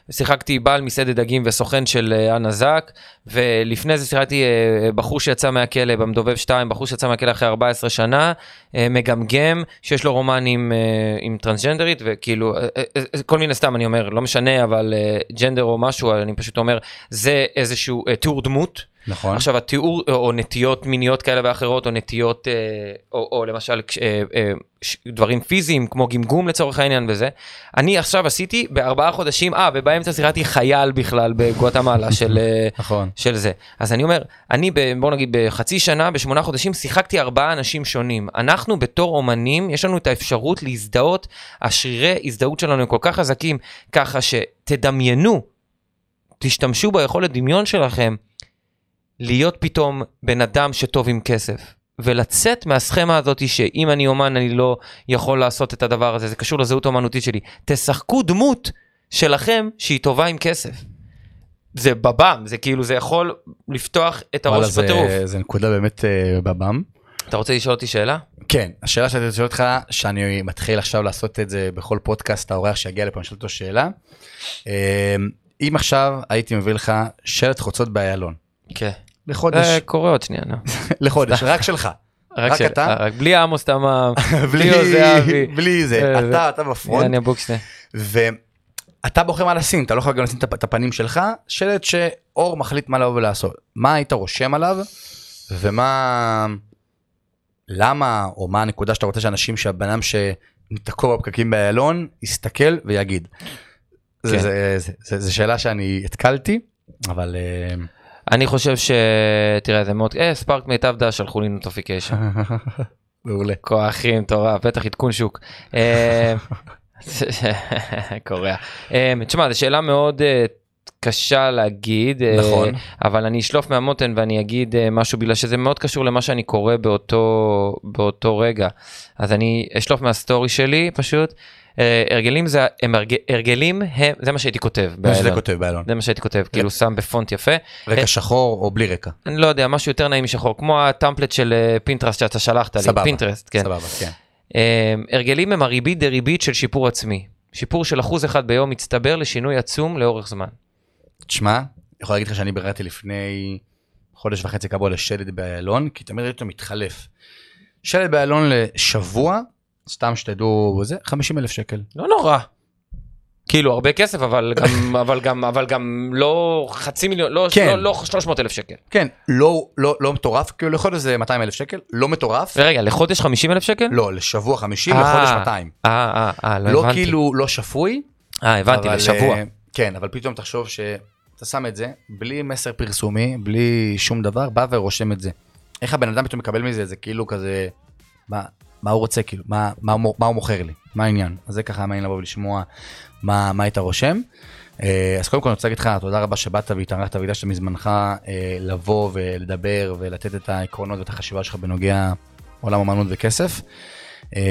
ושיחקתי בעל מסעדת דגים וסוכן של אה, אנה זק, ולפני זה שיחקתי אה, בחור שיצא מהכלא במדובב 2, בחור שיצא מהכלא אחרי 14 שנה, אה, מגמגם, שיש לו רומן עם, אה, עם טרנסג'נדרית, וכאילו, אה, אה, אה, כל מיני סתם אני אומר, לא משנה, אבל אה, ג'נדר או משהו, אני פשוט אומר, זה איזשהו אה, תיאור דמות. נכון. עכשיו התיאור או נטיות מיניות כאלה ואחרות או נטיות אה, או, או למשל אה, אה, דברים פיזיים כמו גמגום לצורך העניין וזה. אני עכשיו עשיתי בארבעה חודשים אה ובאמצע שיחקתי חייל בכלל בגואטמלה של נכון. של זה אז אני אומר אני ב, בוא נגיד בחצי שנה בשמונה חודשים שיחקתי ארבעה אנשים שונים אנחנו בתור אומנים יש לנו את האפשרות להזדהות השרירי הזדהות שלנו הם כל כך חזקים ככה שתדמיינו תשתמשו ביכולת דמיון שלכם להיות פתאום בן אדם שטוב עם כסף. ולצאת מהסכמה הזאת שאם אני אומן אני לא יכול לעשות את הדבר הזה, זה קשור לזהות האומנותית שלי. תשחקו דמות שלכם שהיא טובה עם כסף. זה בבם, זה כאילו, זה יכול לפתוח את הראש זה- בטירוף. זה נקודה באמת אה, בבם. אתה רוצה לשאול אותי שאלה? כן, השאלה שאני רוצה לשאול אותך, שאני מתחיל עכשיו לעשות את זה בכל פודקאסט, האורח שיגיע לפה, אני שואל אותו שאלה. אה, אם עכשיו הייתי מביא לך שלט חוצות באיילון, כן. לחודש, זה קורה עוד שנייה, נו. לחודש, רק שלך, רק אתה? רק בלי עמוס תמם, בלי עוזי אבי. בלי זה, אה, אתה, אתה בפרונט, יאני אבוקשטיין. ואתה בוחר מה לשים, אתה לא יכול גם לשים את הפ- את הפנים שלך, שלט שאור מחליט מה לבוא ולעשות. מה היית רושם עליו, ומה, למה, או מה הנקודה שאתה רוצה שאנשים, שהבן אדם שתקוע בפקקים באיילון, יסתכל ויגיד. זה- כן. שאלה שאני התקלתי, אבל... אני חושב ש... תראה, זה מאוד... אה, Spark מיטב דש שלחו לי notification. מעולה. כוח מטורף, בטח עדכון שוק. אה, קורע. אה, תשמע, זו שאלה מאוד אה, קשה להגיד, נכון. אבל אני אשלוף מהמותן ואני אגיד משהו בגלל שזה מאוד קשור למה שאני קורא באותו, באותו רגע. אז אני אשלוף מה story שלי פשוט. אה, הרגלים זה, הם הרג, הרגלים הם, זה מה שהייתי כותב. שזה באיילון. כותב באיילון. זה מה שהייתי כותב, כאילו שם בפונט יפה. רקע שחור או בלי רקע. אני לא יודע, משהו יותר נעים משחור, כמו ה template של אה, Pinterest שאתה שלחת לי, סבבה. Pinterest, כן. סבבה, כן. אה, הרגלים הם הריבית דריבית של שיפור עצמי. שיפור של אחוז אחד ביום מצטבר לשינוי עצום לאורך זמן. תשמע, יכול להגיד לך שאני ביררתי לפני חודש וחצי קבוע לשלד באיילון, כי תמיד ראיתי אותו מתחלף. שלד באיילון לשבוע, סתם שתדעו, זה 50 אלף שקל. לא נורא. כאילו הרבה כסף אבל גם אבל גם אבל גם לא חצי מיליון לא כן. לא, לא 300 אלף שקל. כן, לא, לא, לא מטורף, כאילו לחודש זה 200 אלף שקל, לא מטורף. ורגע לחודש 50 אלף שקל? לא, לשבוע 50, אה. לחודש 200. אה אה אה לא לא הבנתי. כאילו, לא שפוי. אה הבנתי אבל, לשבוע. אה, כן, אבל פתאום תחשוב שאתה שם את זה, בלי מסר פרסומי, בלי שום דבר, בא ורושם את זה. איך הבן אדם פתאום מקבל מזה, זה כאילו כזה, מה, מה הוא רוצה, כאילו, מה, מה, הוא מה הוא מוכר לי, מה העניין. אז זה ככה מעניין לבוא ולשמוע מה, מה היית רושם. אה, אז קודם כל אני רוצה להגיד לך תודה רבה שבאת והתארחת והקדשת מזמנך אה, לבוא ולדבר ולתת את העקרונות ואת החשיבה שלך בנוגע עולם אמנות וכסף. אה,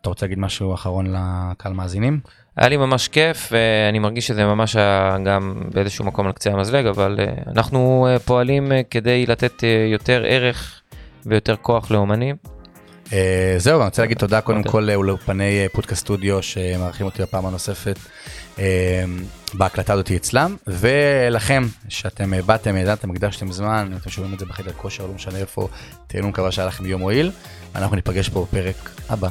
אתה רוצה להגיד משהו אחרון לקהל מאזינים? היה לי ממש כיף ואני מרגיש שזה ממש היה גם באיזשהו מקום על קצה המזלג אבל אנחנו פועלים כדי לתת יותר ערך ויותר כוח לאומנים. אה, זהו, אני רוצה להגיד תודה קודם אוקיי. כל לאולפני אה, פודקאסט סטודיו שמארחים אותי בפעם הנוספת אה, בהקלטה הזאתי אצלם, ולכם שאתם באתם, ידעתם, הקדשתם זמן, אם אתם שומעים את זה בחדר כושר, לא משנה איפה, תהנו, מקווה שהיה לכם יום מועיל, אנחנו ניפגש פה בפרק הבא.